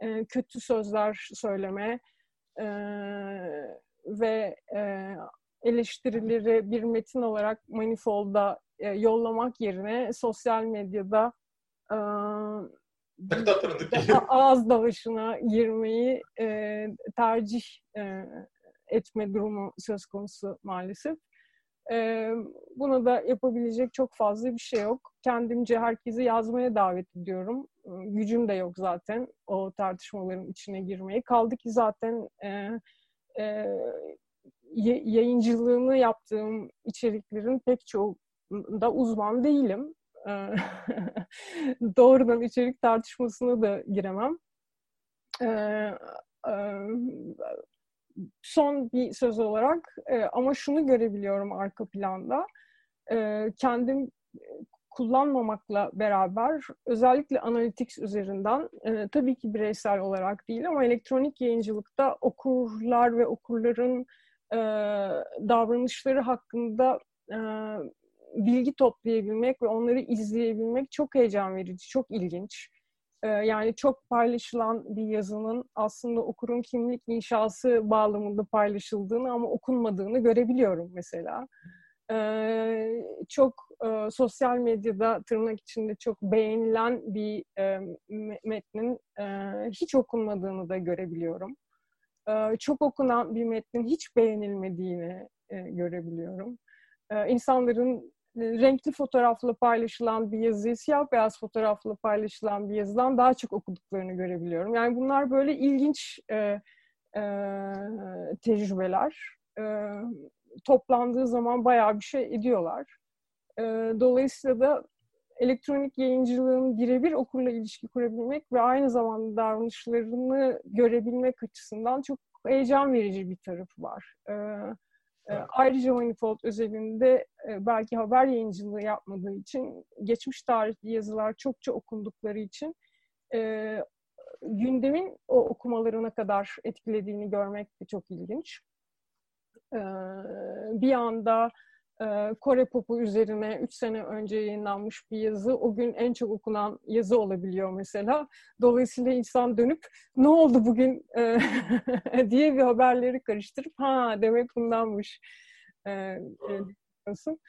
e, kötü sözler söyleme e, ve e, eleştirileri bir metin olarak Manifold'a e, yollamak yerine sosyal medyada e, ağız dalaşına girmeyi e, tercih e, etme durumu söz konusu maalesef. E, buna da yapabilecek çok fazla bir şey yok. Kendimce herkesi yazmaya davet ediyorum. Gücüm de yok zaten o tartışmaların içine girmeye. Kaldı ki zaten e, e, yayıncılığını yaptığım içeriklerin pek çoğu da uzman değilim. Doğrudan içerik tartışmasına da giremem. Son bir söz olarak ama şunu görebiliyorum arka planda. Kendim kullanmamakla beraber özellikle Analytics üzerinden e, tabii ki bireysel olarak değil ama elektronik yayıncılıkta okurlar ve okurların e, davranışları hakkında e, bilgi toplayabilmek ve onları izleyebilmek çok heyecan verici, çok ilginç. E, yani çok paylaşılan bir yazının aslında okurun kimlik inşası bağlamında paylaşıldığını ama okunmadığını görebiliyorum mesela. E, çok e, sosyal medyada tırnak içinde çok beğenilen bir e, metnin e, hiç okunmadığını da görebiliyorum. E, çok okunan bir metnin hiç beğenilmediğini görebiliyorum. İnsanların renkli fotoğrafla paylaşılan bir yazıyı siyah beyaz fotoğrafla paylaşılan bir yazıdan daha çok okuduklarını görebiliyorum. Yani bunlar böyle ilginç e, e, tecrübeler. E, toplandığı zaman bayağı bir şey ediyorlar. E, dolayısıyla da elektronik yayıncılığın birebir okurla ilişki kurabilmek ve aynı zamanda davranışlarını görebilmek açısından çok heyecan verici bir tarafı var. E, e, ayrıca Manifold özelinde belki haber yayıncılığı yapmadığı için geçmiş tarihli yazılar çokça okundukları için gündemin o okumalarına kadar etkilediğini görmek de çok ilginç. Bir anda Kore popu üzerine 3 sene önce yayınlanmış bir yazı o gün en çok okunan yazı olabiliyor mesela. Dolayısıyla insan dönüp ne oldu bugün diye bir haberleri karıştırıp ha demek bundanmış diyorsun.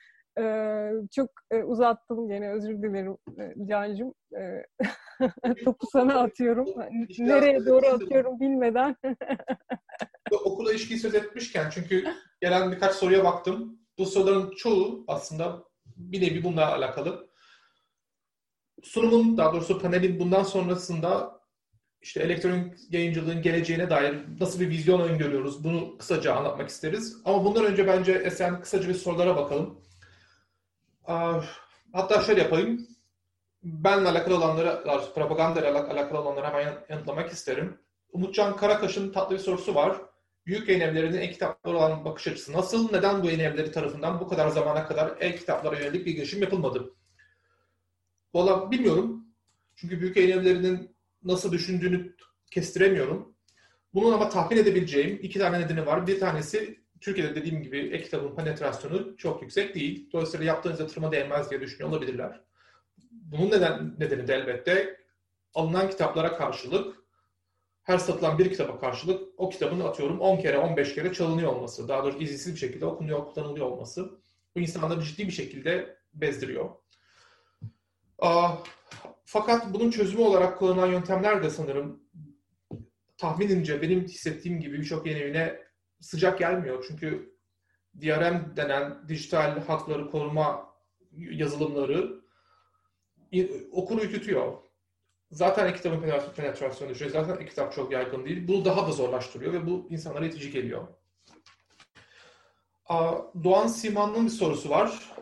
çok uzattım gene özür dilerim Can'cığım. topu sana atıyorum. Nereye doğru atıyorum bilmeden. Okula ilişkiyi söz etmişken çünkü gelen birkaç soruya baktım bu soruların çoğu aslında bir nevi bununla alakalı. Sunumun, daha doğrusu panelin bundan sonrasında işte elektronik yayıncılığın geleceğine dair nasıl bir vizyon öngörüyoruz bunu kısaca anlatmak isteriz. Ama bundan önce bence Esen kısaca bir sorulara bakalım. Hatta şöyle yapayım. Benle alakalı olanları, propaganda ile alakalı olanları hemen yanıtlamak isterim. Umutcan Karakaş'ın tatlı bir sorusu var büyük yayın evlerinin e-kitaplara olan bakış açısı nasıl? Neden bu yayın evleri tarafından bu kadar zamana kadar e-kitaplara yönelik bir girişim yapılmadı? Valla bilmiyorum. Çünkü büyük yayın evlerinin nasıl düşündüğünü kestiremiyorum. Bunun ama tahmin edebileceğim iki tane nedeni var. Bir tanesi Türkiye'de dediğim gibi e-kitabın penetrasyonu çok yüksek değil. Dolayısıyla yaptığınız yatırıma değmez diye düşünüyor olabilirler. Bunun neden, nedeni de elbette alınan kitaplara karşılık her satılan bir kitaba karşılık o kitabın atıyorum 10 kere 15 kere çalınıyor olması, daha doğrusu izinsiz bir şekilde okunuyor, kullanılıyor olması bu insanları ciddi bir şekilde bezdiriyor. fakat bunun çözümü olarak kullanılan yöntemler de sanırım tahminince benim hissettiğim gibi birçok yeni evine sıcak gelmiyor. Çünkü DRM denen dijital hakları koruma yazılımları okuru ürkütüyor. Zaten e-kitabın penetrasyonu düşüyor. Zaten e-kitap çok yaygın değil. Bunu daha da zorlaştırıyor ve bu insanlara itici geliyor. Doğan Siman'ın bir sorusu var.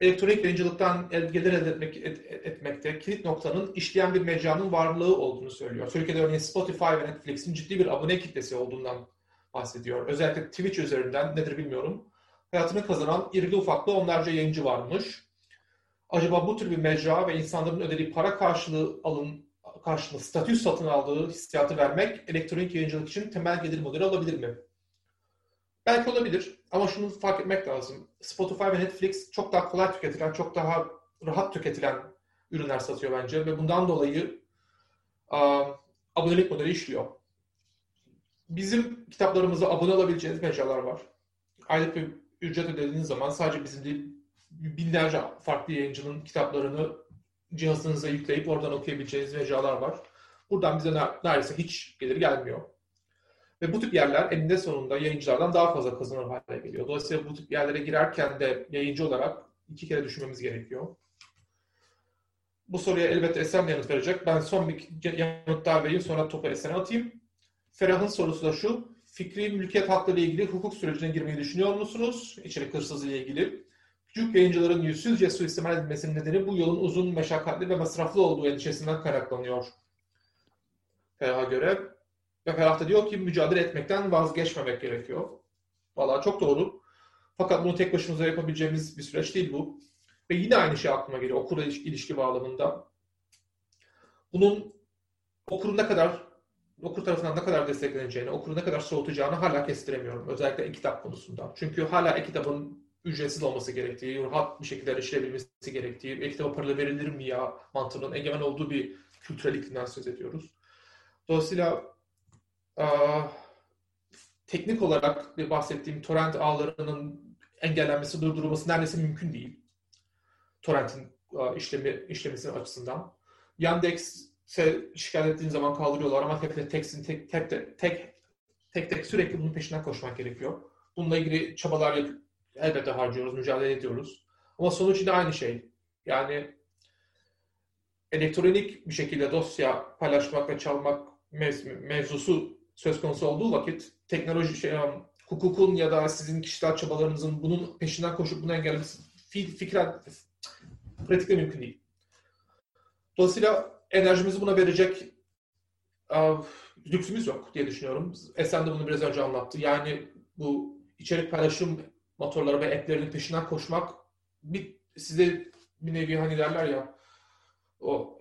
elektronik yayıncılıktan gelir elde etmek, et, etmekte kilit noktanın işleyen bir mecranın varlığı olduğunu söylüyor. Türkiye'de örneğin Spotify ve Netflix'in ciddi bir abone kitlesi olduğundan bahsediyor. Özellikle Twitch üzerinden nedir bilmiyorum. Hayatını kazanan irili ufaklı onlarca yayıncı varmış. Acaba bu tür bir mecra ve insanların ödediği para karşılığı alın karşılığında statü satın aldığı hissiyatı vermek elektronik yayıncılık için temel gelir modeli olabilir mi? Belki olabilir ama şunu fark etmek lazım. Spotify ve Netflix çok daha kolay tüketilen, çok daha rahat tüketilen ürünler satıyor bence ve bundan dolayı uh, abonelik modeli işliyor. Bizim kitaplarımıza abone olabileceğiniz mecralar var. Aylık bir ücret ödediğiniz zaman sadece bizim değil binlerce farklı yayıncının kitaplarını cihazınıza yükleyip oradan okuyabileceğiniz mecralar var. Buradan bize neredeyse hiç gelir gelmiyor. Ve bu tip yerler eninde sonunda yayıncılardan daha fazla kazanır hale geliyor. Dolayısıyla bu tip yerlere girerken de yayıncı olarak iki kere düşünmemiz gerekiyor. Bu soruya elbette Esen yanıt verecek. Ben son bir yanıt daha vereyim sonra topu Esen'e atayım. Ferah'ın sorusu da şu. Fikri mülkiyet hakları ile ilgili hukuk sürecine girmeyi düşünüyor musunuz? İçerik hırsızlığı ile ilgili. Küçük yayıncıların yüzsüzce suistimal edilmesinin nedeni bu yolun uzun, meşakkatli ve masraflı olduğu endişesinden kaynaklanıyor. Ferah'a göre ve Ferah da diyor ki mücadele etmekten vazgeçmemek gerekiyor. Valla çok doğru. Fakat bunu tek başımıza yapabileceğimiz bir süreç değil bu. Ve yine aynı şey aklıma geliyor okurla ilişki bağlamında. Bunun okurun ne kadar okur tarafından ne kadar destekleneceğini, okuru ne kadar soğutacağını hala kestiremiyorum. Özellikle e-kitap konusunda. Çünkü hala e-kitabın ücretsiz olması gerektiği, rahat bir şekilde erişilebilmesi gerektiği, e-kitaba paralı verilir mi ya mantığının egemen olduğu bir kültürel iklimden söz ediyoruz. Dolayısıyla teknik olarak bir bahsettiğim torrent ağlarının engellenmesi, durdurulması neredeyse mümkün değil. Torrent'in işlemi, işlemesi açısından. Yandex'e şikayet ettiğin zaman kaldırıyorlar ama tek, tek, tek, tek, tek, tek sürekli bunun peşinden koşmak gerekiyor. Bununla ilgili çabalar elbette harcıyoruz, mücadele ediyoruz. Ama sonuç yine aynı şey. Yani elektronik bir şekilde dosya paylaşmak ve çalmak mev- mevzusu söz konusu olduğu vakit teknoloji şey, hukukun ya da sizin kişisel çabalarınızın bunun peşinden koşup bunu engellemesi fikren pratikte mümkün değil. Dolayısıyla enerjimizi buna verecek uh, lüksümüz yok diye düşünüyorum. Esen de bunu biraz önce anlattı. Yani bu içerik paylaşım motorları ve app'lerin peşinden koşmak bir size bir nevi hani derler ya o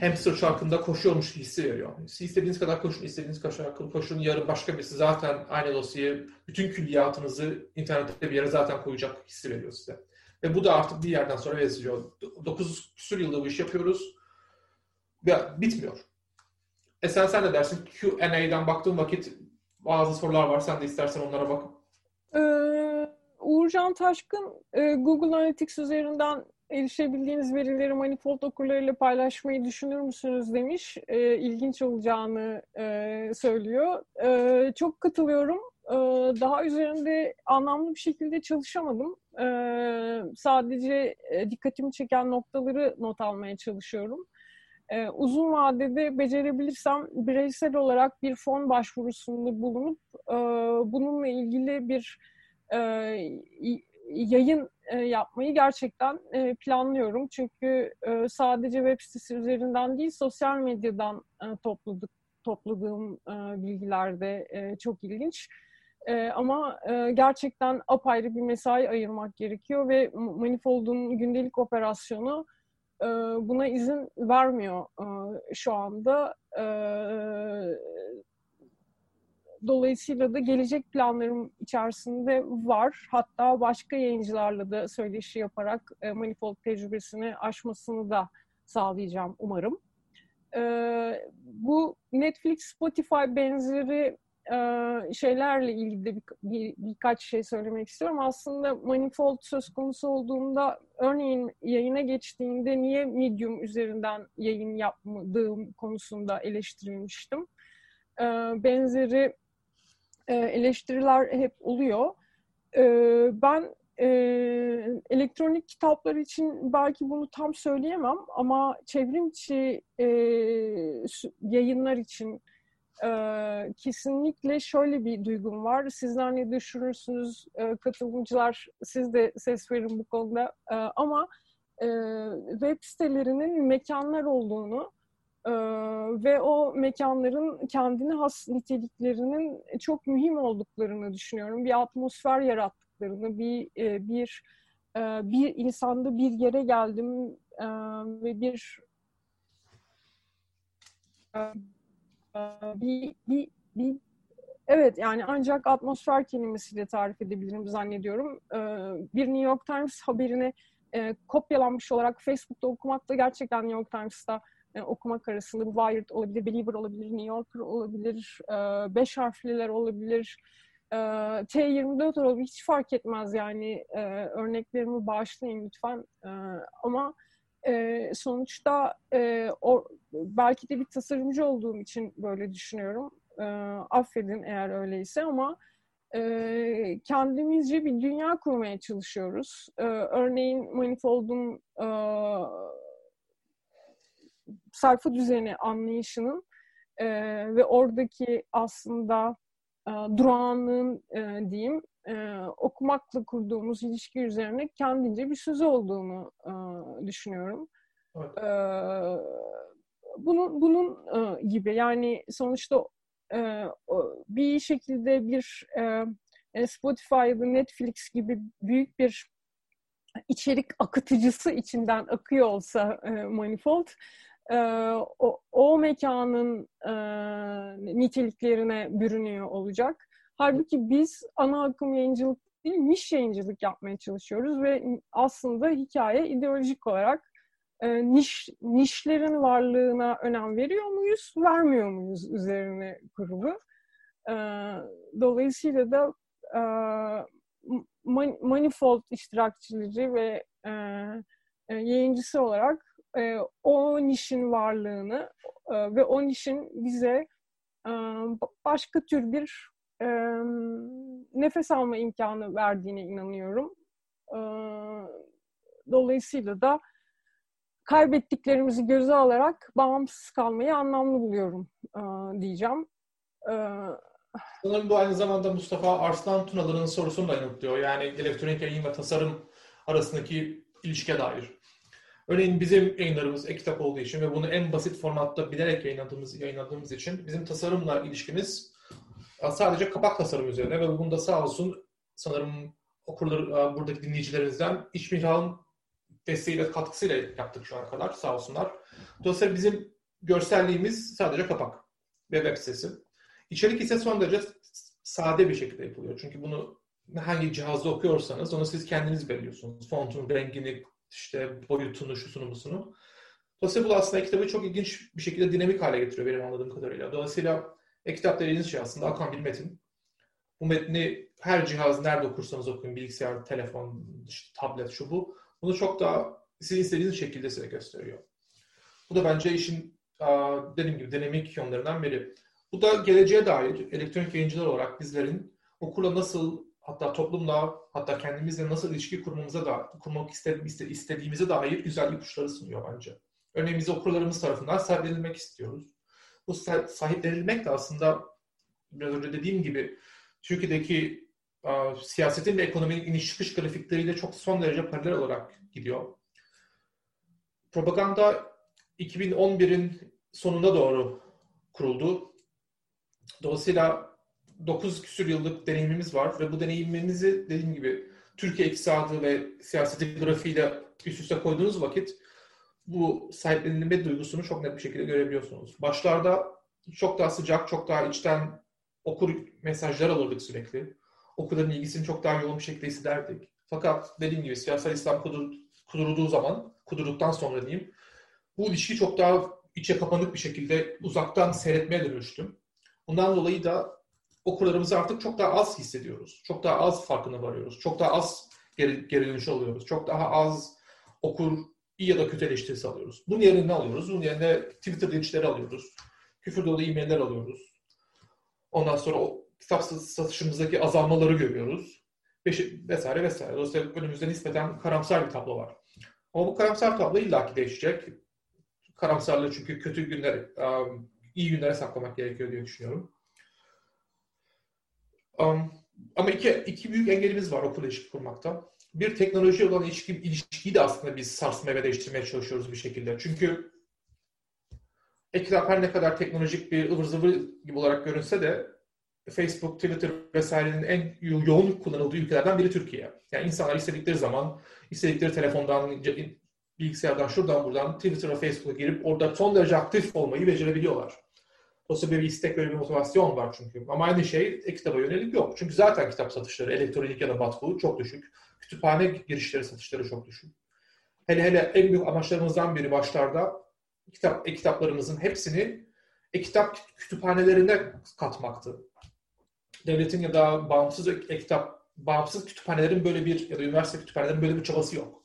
hamster çarkında koşuyormuş hissi veriyor. Siz istediğiniz kadar koşun, istediğiniz kadar koşun. Yarın başka birisi zaten aynı dosyayı, bütün külliyatınızı internette bir yere zaten koyacak hissi veriyor size. Ve bu da artık bir yerden sonra eziliyor. 9 küsur yılda bu iş yapıyoruz. Ve bitmiyor. E sen, sen ne dersin? Q&A'dan baktığın vakit bazı sorular var. Sen de istersen onlara bak. Ee, Uğurcan Taşkın e, Google Analytics üzerinden erişebildiğiniz verileri Manifold okurlarıyla paylaşmayı düşünür müsünüz demiş. E, ilginç olacağını e, söylüyor. E, çok katılıyorum. E, daha üzerinde anlamlı bir şekilde çalışamadım. E, sadece e, dikkatimi çeken noktaları not almaya çalışıyorum. E, uzun vadede becerebilirsem bireysel olarak bir fon başvurusunda bulunup e, bununla ilgili bir e, yayın e, yapmayı gerçekten e, planlıyorum. Çünkü e, sadece web sitesi üzerinden değil, sosyal medyadan e, topladık, topladığım e, bilgiler de e, çok ilginç. E, ama e, gerçekten apayrı bir mesai ayırmak gerekiyor ve Manifold'un gündelik operasyonu e, buna izin vermiyor e, şu anda. E, Dolayısıyla da gelecek planlarım içerisinde var. Hatta başka yayıncılarla da söyleşi yaparak e, Manifold tecrübesini aşmasını da sağlayacağım umarım. E, bu Netflix, Spotify benzeri e, şeylerle ilgili de bir, bir, birkaç şey söylemek istiyorum. Aslında Manifold söz konusu olduğunda örneğin yayına geçtiğinde niye Medium üzerinden yayın yapmadığım konusunda eleştirilmiştim. E, benzeri e, eleştiriler hep oluyor. E, ben e, elektronik kitaplar için belki bunu tam söyleyemem ama çevrim içi e, yayınlar için Ee, kesinlikle şöyle bir duygum var. Sizler ne düşünürsünüz? Ee, katılımcılar siz de ses verin bu konuda. Ee, ama e, web sitelerinin mekanlar olduğunu e, ve o mekanların kendine has niteliklerinin çok mühim olduklarını düşünüyorum. Bir atmosfer yarattıklarını, bir e, bir e, bir insanda bir yere geldim e, ve bir bir, bir, bir evet yani ancak atmosfer kelimesiyle tarif edebilirim zannediyorum. Bir New York Times haberini kopyalanmış olarak Facebook'ta okumak da gerçekten New York Times'ta e, okumak arasında Wired olabilir, Believer olabilir, New Yorker olabilir, e, beş harfliler olabilir, e, T24 olabilir. Hiç fark etmez yani e, örneklerimi bağışlayın lütfen. E, ama e, sonuçta e, o, belki de bir tasarımcı olduğum için böyle düşünüyorum. E, affedin eğer öyleyse ama e, kendimizce bir dünya kurmaya çalışıyoruz. E, örneğin Manifold'un e, sayfa düzeni anlayışının e, ve oradaki aslında e, durağanlığın e, diyeyim e, okumakla kurduğumuz ilişki üzerine kendince bir söz olduğunu e, düşünüyorum. Evet. E, bunun bunun e, gibi yani sonuçta e, bir şekilde bir e, Spotify ya da Netflix gibi büyük bir içerik akıtıcısı içinden akıyor olsa e, Manifold e, o, o mekanın e, niteliklerine bürünüyor olacak. Halbuki biz ana akım yayıncılık değil, niş yayıncılık yapmaya çalışıyoruz ve aslında hikaye ideolojik olarak e, niş nişlerin varlığına önem veriyor muyuz, vermiyor muyuz üzerine kurulu. E, dolayısıyla da e, manifold iştirakçıları ve e, e, yayıncısı olarak e, o nişin varlığını e, ve o nişin bize e, başka tür bir e, nefes alma imkanı verdiğine inanıyorum. E, dolayısıyla da kaybettiklerimizi göze alarak bağımsız kalmayı anlamlı buluyorum e, diyeceğim. E, Sanırım bu aynı zamanda Mustafa Arslan Tunalı'nın sorusunu da yanıtlıyor. Yani elektronik yayın ve tasarım arasındaki ilişkiye dair. Örneğin bizim yayınlarımız e-kitap olduğu için ve bunu en basit formatta bilerek yayınladığımız, yayınladığımız için bizim tasarımla ilişkimiz sadece kapak tasarım üzerine ve bunda sağ olsun sanırım okurlar, buradaki dinleyicilerimizden İşmihal desteğiyle, katkısıyla yaptık şu ana kadar sağ olsunlar. Dolayısıyla bizim görselliğimiz sadece kapak ve web sitesi. İçerik ise son derece sade bir şekilde yapılıyor. Çünkü bunu hangi cihazda okuyorsanız onu siz kendiniz belirliyorsunuz. Fontun rengini, işte boyutunu, şusunu, busunu. Dolayısıyla bu aslında kitabı çok ilginç bir şekilde dinamik hale getiriyor benim anladığım kadarıyla. Dolayısıyla e-kitap dediğiniz şey aslında akan bir metin. Bu metni her cihaz nerede okursanız okuyun, bilgisayar, telefon, işte tablet, şu bu. Bunu çok daha sizin istediğiniz şekilde size gösteriyor. Bu da bence işin dediğim gibi dinamik yönlerinden biri. Bu da geleceğe dair elektronik yayıncılar olarak bizlerin okurla nasıl hatta toplumla hatta kendimizle nasıl ilişki kurmamıza da kurmak istediğimize dair güzel ipuçları sunuyor bence. Örneğin biz okurlarımız tarafından sahiplenilmek istiyoruz. Bu sahiplenilmek de aslında biraz önce dediğim gibi Türkiye'deki uh, siyasetin ve ekonominin iniş çıkış grafikleriyle çok son derece paralel olarak gidiyor. Propaganda 2011'in sonunda doğru kuruldu. Dolayısıyla 9 küsur yıllık deneyimimiz var ve bu deneyimimizi dediğim gibi Türkiye iktisadı ve siyaseti grafiğiyle üst üste koyduğunuz vakit bu sahiplenilme duygusunu çok net bir şekilde görebiliyorsunuz. Başlarda çok daha sıcak, çok daha içten okur mesajlar alırdık sürekli. Okurların ilgisini çok daha yoğun bir şekilde hissederdik. Fakat dediğim gibi siyasal İslam kudur, kudurduğu zaman, kudurulduktan sonra diyeyim, bu ilişki çok daha içe kapanık bir şekilde uzaktan seyretmeye dönüştüm. Bundan dolayı da okurlarımızı artık çok daha az hissediyoruz. Çok daha az farkına varıyoruz. Çok daha az geri, geri alıyoruz. Çok daha az okur iyi ya da kötü eleştirisi alıyoruz. Bunun yerine ne alıyoruz? Bunun yerine Twitter linçleri alıyoruz. Küfür dolu e-mailler alıyoruz. Ondan sonra o kitap satışımızdaki azalmaları görüyoruz. Vesaire vesaire. Dolayısıyla önümüzde nispeten karamsar bir tablo var. Ama bu karamsar tablo illaki değişecek. Karamsarlığı çünkü kötü günler, iyi günlere saklamak gerekiyor diye düşünüyorum. Um, ama iki, iki büyük engelimiz var okul ilişki kurmakta. Bir teknoloji olan ilişki, ilişkiyi de aslında biz sarsmaya ve değiştirmeye çalışıyoruz bir şekilde. Çünkü Ekran her ne kadar teknolojik bir ıvır zıvır gibi olarak görünse de Facebook, Twitter vesairenin en yoğun kullanıldığı ülkelerden biri Türkiye. Yani insanlar istedikleri zaman, istedikleri telefondan, bilgisayardan, şuradan buradan Twitter ve Facebook'a girip orada son derece aktif olmayı becerebiliyorlar. Dolayısıyla bir istek, böyle bir motivasyon var çünkü. Ama aynı şey e-kitaba yönelik yok. Çünkü zaten kitap satışları, elektronik ya da batkulu çok düşük. Kütüphane girişleri satışları çok düşük. Hele hele en büyük amaçlarımızdan biri başlarda kitap e-kitaplarımızın hepsini e-kitap kütüphanelerine katmaktı. Devletin ya da bağımsız e-kitap bağımsız kütüphanelerin böyle bir ya da üniversite kütüphanelerin böyle bir çabası yok.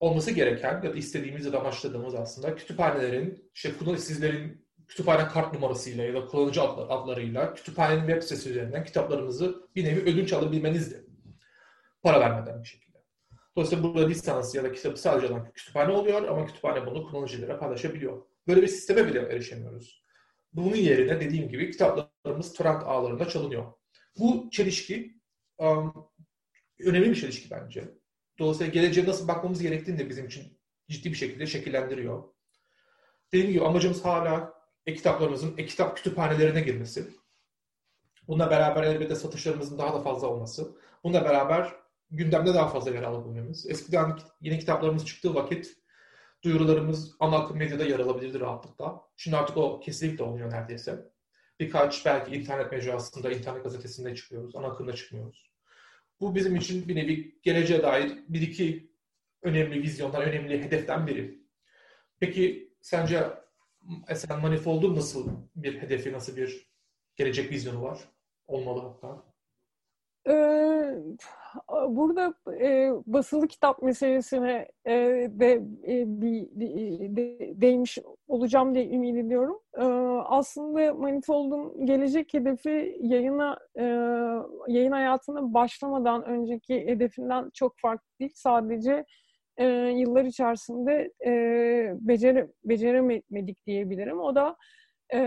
Olması gereken ya da istediğimiz ya da amaçladığımız aslında kütüphanelerin, işte sizlerin kütüphane kart numarasıyla ya da kullanıcı adlarıyla kütüphanenin web sitesi üzerinden kitaplarınızı bir nevi ödünç alabilmenizdi. Para vermeden bir şekilde. Dolayısıyla burada lisans ya da kitabı sadece alan kütüphane oluyor ama kütüphane bunu kullanıcılara paylaşabiliyor. Böyle bir sisteme bile erişemiyoruz. Bunun yerine dediğim gibi kitaplarımız torrent ağlarında çalınıyor. Bu çelişki um, önemli bir çelişki bence. Dolayısıyla geleceğe nasıl bakmamız gerektiğini de bizim için ciddi bir şekilde şekillendiriyor. Dediğim gibi amacımız hala e-kitaplarımızın e-kitap kütüphanelerine girmesi. Bununla beraber elbette satışlarımızın daha da fazla olması. Bununla beraber gündemde daha fazla yer alabilmemiz. Eskiden yeni kitaplarımız çıktığı vakit duyurularımız ana akım medyada yer alabilirdi rahatlıkla. Şimdi artık o kesinlikle olmuyor neredeyse. Birkaç belki internet mecrasında, internet gazetesinde çıkıyoruz. Ana akımda çıkmıyoruz. Bu bizim için bir nevi geleceğe dair bir iki önemli vizyondan, önemli hedeften biri. Peki sence mesela Manifold'un nasıl bir hedefi, nasıl bir gelecek vizyonu var? Olmalı hatta. Ee, burada e, basılı kitap meselesine e, de e, bir de, değmiş olacağım diye ümit ediyorum. E, aslında Manifold'un gelecek hedefi yayına e, yayın hayatına başlamadan önceki hedefinden çok farklı değil. Sadece e, yıllar içerisinde e, becere, beceremedik diyebilirim. O da e,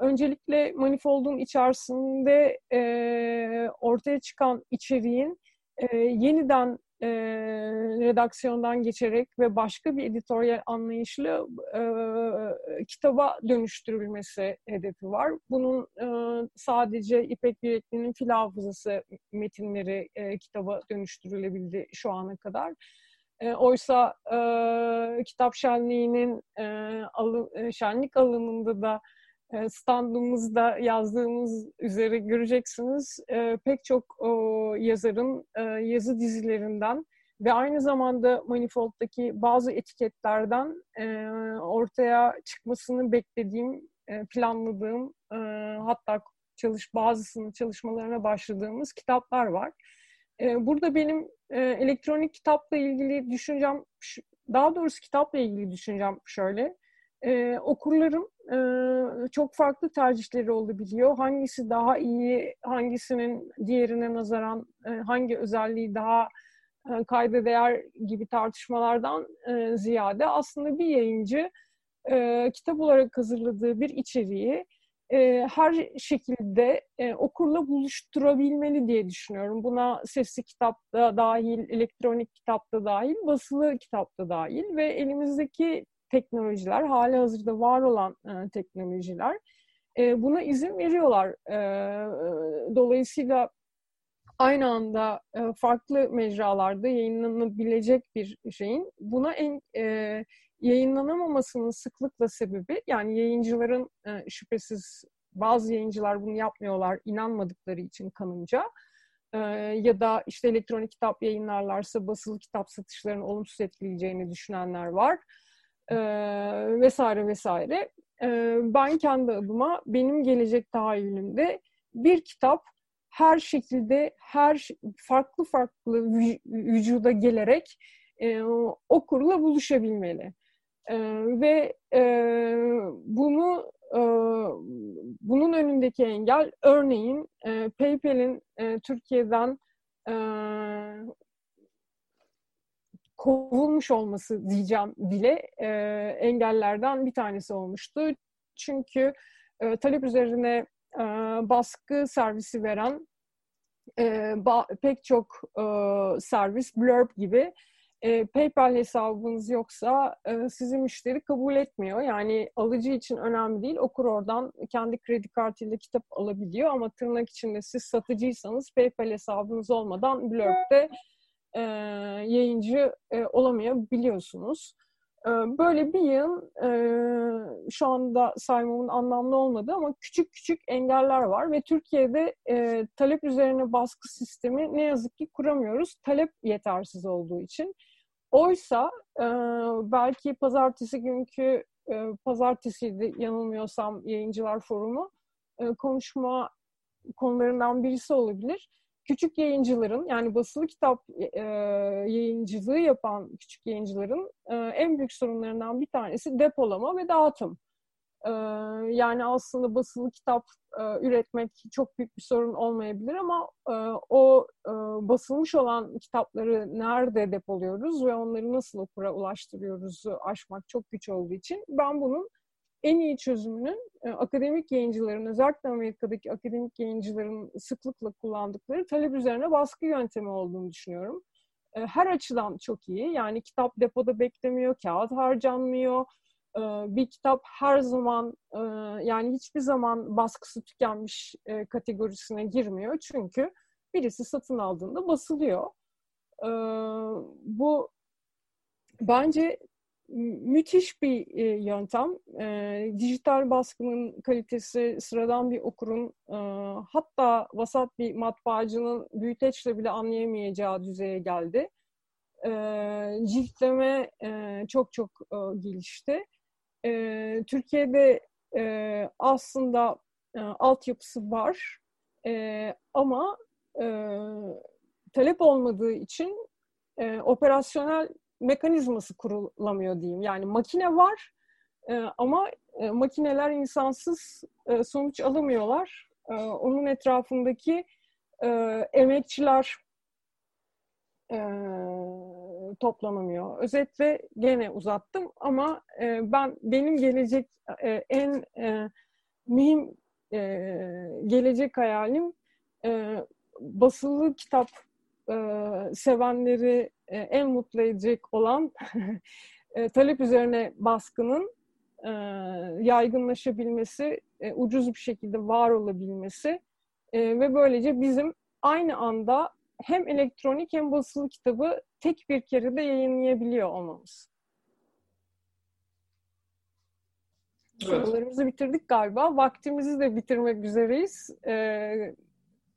öncelikle Manifold'un içerisinde e, ortaya çıkan içeriğin e, yeniden e, redaksiyondan geçerek ve başka bir editoryal anlayışla e, kitaba dönüştürülmesi hedefi var. Bunun e, sadece İpek Yürekli'nin fil hafızası metinleri e, kitaba dönüştürülebildi şu ana kadar. E, oysa e, kitap şenliğinin e, alı, e, şenlik alanında da e, standımızda yazdığımız üzere göreceksiniz e, pek çok e, yazarın e, yazı dizilerinden ve aynı zamanda Manifold'daki bazı etiketlerden e, ortaya çıkmasını beklediğim, e, planladığım e, hatta çalış bazısının çalışmalarına başladığımız kitaplar var. E, burada benim e, elektronik kitapla ilgili düşüncem, daha doğrusu kitapla ilgili düşüncem şöyle. E, okurlarım e, çok farklı tercihleri olabiliyor. Hangisi daha iyi, hangisinin diğerine nazaran e, hangi özelliği daha kayda değer gibi tartışmalardan ziyade aslında bir yayıncı kitap olarak hazırladığı bir içeriği e, her şekilde e, okurla buluşturabilmeli diye düşünüyorum. Buna sesli kitapta dahil, elektronik kitapta dahil, basılı kitapta dahil ve elimizdeki teknolojiler, hali hazırda var olan e, teknolojiler e, buna izin veriyorlar. E, dolayısıyla aynı anda e, farklı mecralarda yayınlanabilecek bir şeyin buna en e, yayınlanamamasının sıklıkla sebebi yani yayıncıların e, şüphesiz bazı yayıncılar bunu yapmıyorlar inanmadıkları için kanımca e, ya da işte elektronik kitap yayınlarlarsa basılı kitap satışlarını olumsuz etkileyeceğini düşünenler var e, vesaire vesaire. Ben kendi adıma benim gelecek tahayyülümde bir kitap her şekilde her farklı farklı vücuda gelerek okurla buluşabilmeli. E, ve e, bunu e, bunun önündeki engel örneğin e, PayPal'in e, Türkiye'den e, kovulmuş olması diyeceğim bile e, engellerden bir tanesi olmuştu. Çünkü e, talep üzerine e, baskı servisi veren e, ba, pek çok e, servis, Blurb gibi e, PayPal hesabınız yoksa e, sizi müşteri kabul etmiyor. Yani alıcı için önemli değil. Okur oradan kendi kredi kartıyla kitap alabiliyor ama tırnak içinde siz satıcıysanız PayPal hesabınız olmadan Blurb'de e, yayıncı e, olamayabiliyorsunuz. E, böyle bir yıl e, şu anda saymamın anlamlı olmadı ama küçük küçük engeller var ve Türkiye'de e, talep üzerine baskı sistemi ne yazık ki kuramıyoruz. Talep yetersiz olduğu için. Oysa e, belki pazartesi günkü e, pazartesiydi yanılmıyorsam yayıncılar forumu e, konuşma konularından birisi olabilir. Küçük yayıncıların yani basılı kitap e, yayıncılığı yapan küçük yayıncıların e, en büyük sorunlarından bir tanesi depolama ve dağıtım. E, yani aslında basılı kitap e, üretmek çok büyük bir sorun olmayabilir ama e, o e, basılmış olan kitapları nerede depoluyoruz ve onları nasıl okura ulaştırıyoruz aşmak çok güç olduğu için ben bunun en iyi çözümünün e, akademik yayıncıların, özellikle Amerika'daki akademik yayıncıların sıklıkla kullandıkları talep üzerine baskı yöntemi olduğunu düşünüyorum. E, her açıdan çok iyi. Yani kitap depoda beklemiyor, kağıt harcanmıyor, bir kitap her zaman e, yani hiçbir zaman baskısı tükenmiş e, kategorisine girmiyor. Çünkü birisi satın aldığında basılıyor. Bu bence müthiş bir e, yöntem. Dijital baskının kalitesi sıradan bir okurun hatta vasat bir matbaacının büyüteçle bile anlayamayacağı düzeye geldi. Ciltleme çok çok gelişti e, Türkiye'de e, aslında e, altyapısı var e, ama e, talep olmadığı için e, operasyonel mekanizması kurulamıyor diyeyim. Yani makine var e, ama e, makineler insansız e, sonuç alamıyorlar. E, onun etrafındaki e, emekçiler e, toplanamıyor. Özetle gene uzattım ama e, ben benim gelecek e, en e, mühim e, gelecek hayalim e, basılı kitap e, sevenleri e, en mutlu edecek olan e, talep üzerine baskının e, yaygınlaşabilmesi, e, ucuz bir şekilde var olabilmesi e, ve böylece bizim aynı anda hem elektronik hem basılı kitabı tek bir kere de yayınlayabiliyor olmamız. Evet. Sorularımızı bitirdik galiba. Vaktimizi de bitirmek üzereyiz. Ee,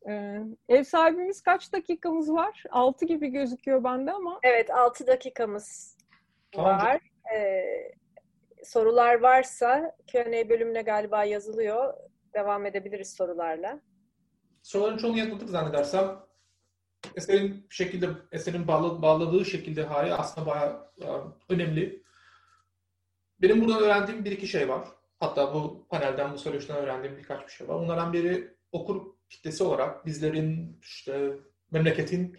e, ev sahibimiz kaç dakikamız var? Altı gibi gözüküyor bende ama. Evet, altı dakikamız tamam. var. Ee, sorular varsa Q&A bölümüne galiba yazılıyor. Devam edebiliriz sorularla. Soruların çoğunu yanıtladık zannedersem eserin şekilde eserin bağladığı şekilde hali aslında bayağı önemli. Benim buradan öğrendiğim bir iki şey var. Hatta bu panelden, bu söyleşiden öğrendiğim birkaç bir şey var. Bunlardan biri okur kitlesi olarak bizlerin, işte memleketin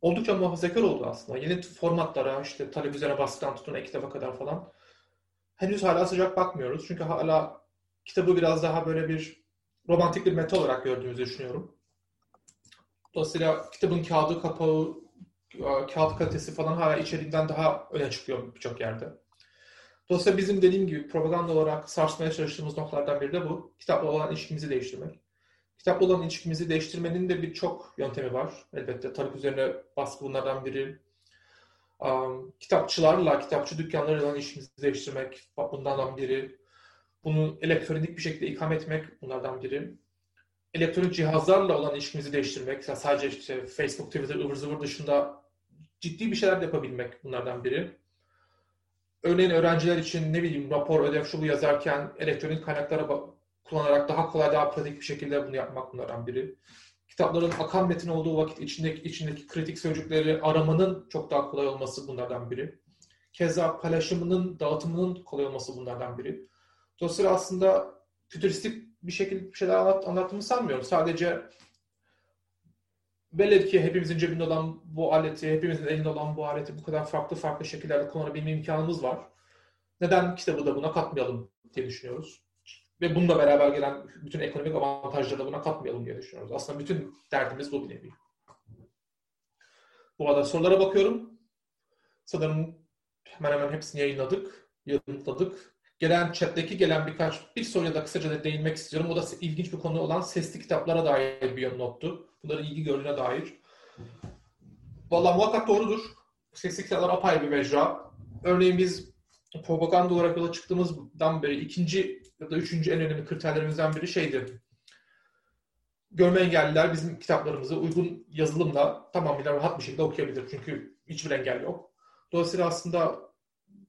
oldukça muhafazakar oldu aslında. Yeni formatlara, işte talep üzerine baskıdan tutun e-kitaba kadar falan. Henüz hala sıcak bakmıyoruz. Çünkü hala kitabı biraz daha böyle bir romantik bir meta olarak gördüğümüzü düşünüyorum. Dolayısıyla kitabın kağıdı, kapağı, e, kağıt kalitesi falan hala içeriğinden daha öne çıkıyor birçok yerde. Dolayısıyla bizim dediğim gibi propaganda olarak sarsmaya çalıştığımız noktalardan biri de bu. Kitapla olan ilişkimizi değiştirmek. Kitapla olan ilişkimizi değiştirmenin de birçok yöntemi var. Elbette talep üzerine baskı bunlardan biri. Um, kitapçılarla, kitapçı dükkanlarıyla olan ilişkimizi değiştirmek bunlardan biri. Bunu elektronik bir şekilde ikame etmek bunlardan biri elektronik cihazlarla olan ilişkimizi değiştirmek, sadece işte Facebook, Twitter, ıvır zıvır dışında ciddi bir şeyler yapabilmek bunlardan biri. Örneğin öğrenciler için ne bileyim rapor, ödev, şulu yazarken elektronik kaynaklara kullanarak daha kolay, daha pratik bir şekilde bunu yapmak bunlardan biri. Kitapların akan metin olduğu vakit içindeki, içindeki kritik sözcükleri aramanın çok daha kolay olması bunlardan biri. Keza paylaşımının, dağıtımının kolay olması bunlardan biri. Dolayısıyla aslında fütüristik bir şekilde bir şeyler anlat, anlattığımı sanmıyorum. Sadece belli ki hepimizin cebinde olan bu aleti, hepimizin elinde olan bu aleti bu kadar farklı farklı şekillerde kullanabilme imkanımız var. Neden kitabı da buna katmayalım diye düşünüyoruz. ve bununla beraber gelen bütün ekonomik avantajları da buna katmayalım diye düşünüyoruz. Aslında bütün derdimiz bu bir nevi. Bu arada sorulara bakıyorum. Sanırım hemen hemen hepsini yayınladık, yanıtladık. Gelen chat'teki gelen birkaç bir soruya da kısaca da değinmek istiyorum. O da ilginç bir konu olan sesli kitaplara dair bir nottu. Bunların ilgi gördüğüne dair. Valla muhakkak doğrudur. Sesli kitaplar apayrı bir mecra. Örneğin biz propaganda olarak yola çıktığımızdan beri ikinci ya da üçüncü en önemli kriterlerimizden biri şeydi. Görme engelliler bizim kitaplarımızı uygun yazılımla tamamıyla rahat bir şekilde okuyabilir. Çünkü hiçbir engel yok. Dolayısıyla aslında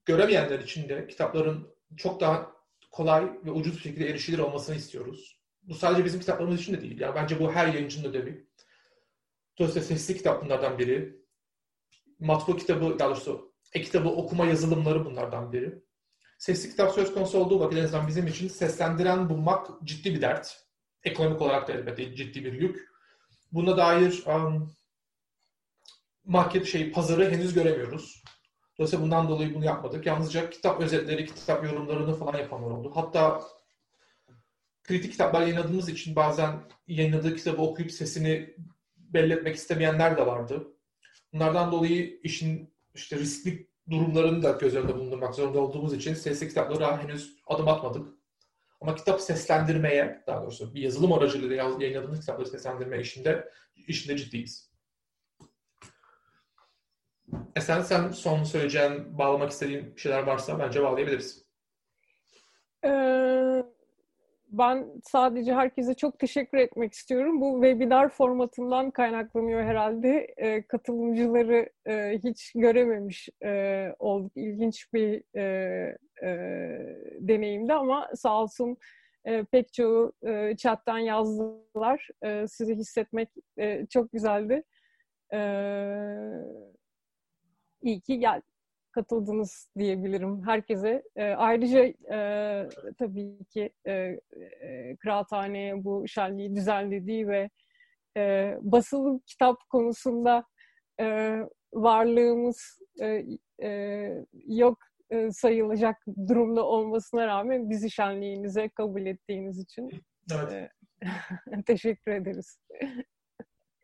göremeyenler için de kitapların çok daha kolay ve ucuz bir şekilde erişilir olmasını istiyoruz. Bu sadece bizim kitaplarımız için de değil. Yani bence bu her yayıncının ödevi. Sesli kitap bunlardan biri. Matbu kitabı, daha doğrusu e-kitabı okuma yazılımları bunlardan biri. Sesli kitap söz konusu olduğu vakit en bizim için seslendiren bulmak ciddi bir dert. Ekonomik olarak da elbette ciddi bir yük. Buna dair um, market şey pazarı henüz göremiyoruz. Dolayısıyla bundan dolayı bunu yapmadık. Yalnızca kitap özetleri, kitap yorumlarını falan yapanlar oldu. Hatta kritik kitaplar yayınladığımız için bazen yayınladığı kitabı okuyup sesini belli etmek istemeyenler de vardı. Bunlardan dolayı işin işte riskli durumlarını da göz önünde bulundurmak zorunda olduğumuz için sesli kitaplara henüz adım atmadık. Ama kitap seslendirmeye, daha doğrusu bir yazılım aracılığıyla yayınladığımız kitapları seslendirme işinde, işinde ciddiyiz. Esen sen son söyleyeceğin, bağlamak istediğin şeyler varsa bence bağlayabiliriz. Ee, ben sadece herkese çok teşekkür etmek istiyorum. Bu webinar formatından kaynaklanıyor herhalde. E, katılımcıları e, hiç görememiş e, olduk. İlginç bir e, e, deneyimdi ama sağ olsun e, pek çoğu e, chat'ten yazdılar. E, sizi hissetmek e, çok güzeldi. E, iyi ki gel katıldınız diyebilirim herkese. E, ayrıca e, tabii ki e, e, Kıraathane'ye bu şenliği düzenlediği ve e, basılı kitap konusunda e, varlığımız e, e, yok e, sayılacak durumda olmasına rağmen bizi şenliğinize kabul ettiğiniz için evet. e, teşekkür ederiz.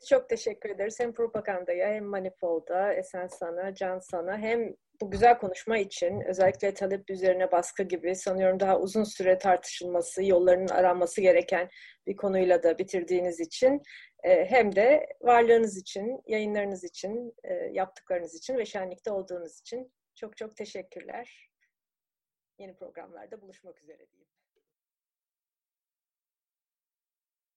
Çok teşekkür ederiz. Hem propagandaya hem manifolda, Esen sana, Can sana hem bu güzel konuşma için özellikle talep üzerine baskı gibi sanıyorum daha uzun süre tartışılması, yollarının aranması gereken bir konuyla da bitirdiğiniz için e, hem de varlığınız için, yayınlarınız için, e, yaptıklarınız için ve şenlikte olduğunuz için çok çok teşekkürler. Yeni programlarda buluşmak üzere diyeyim.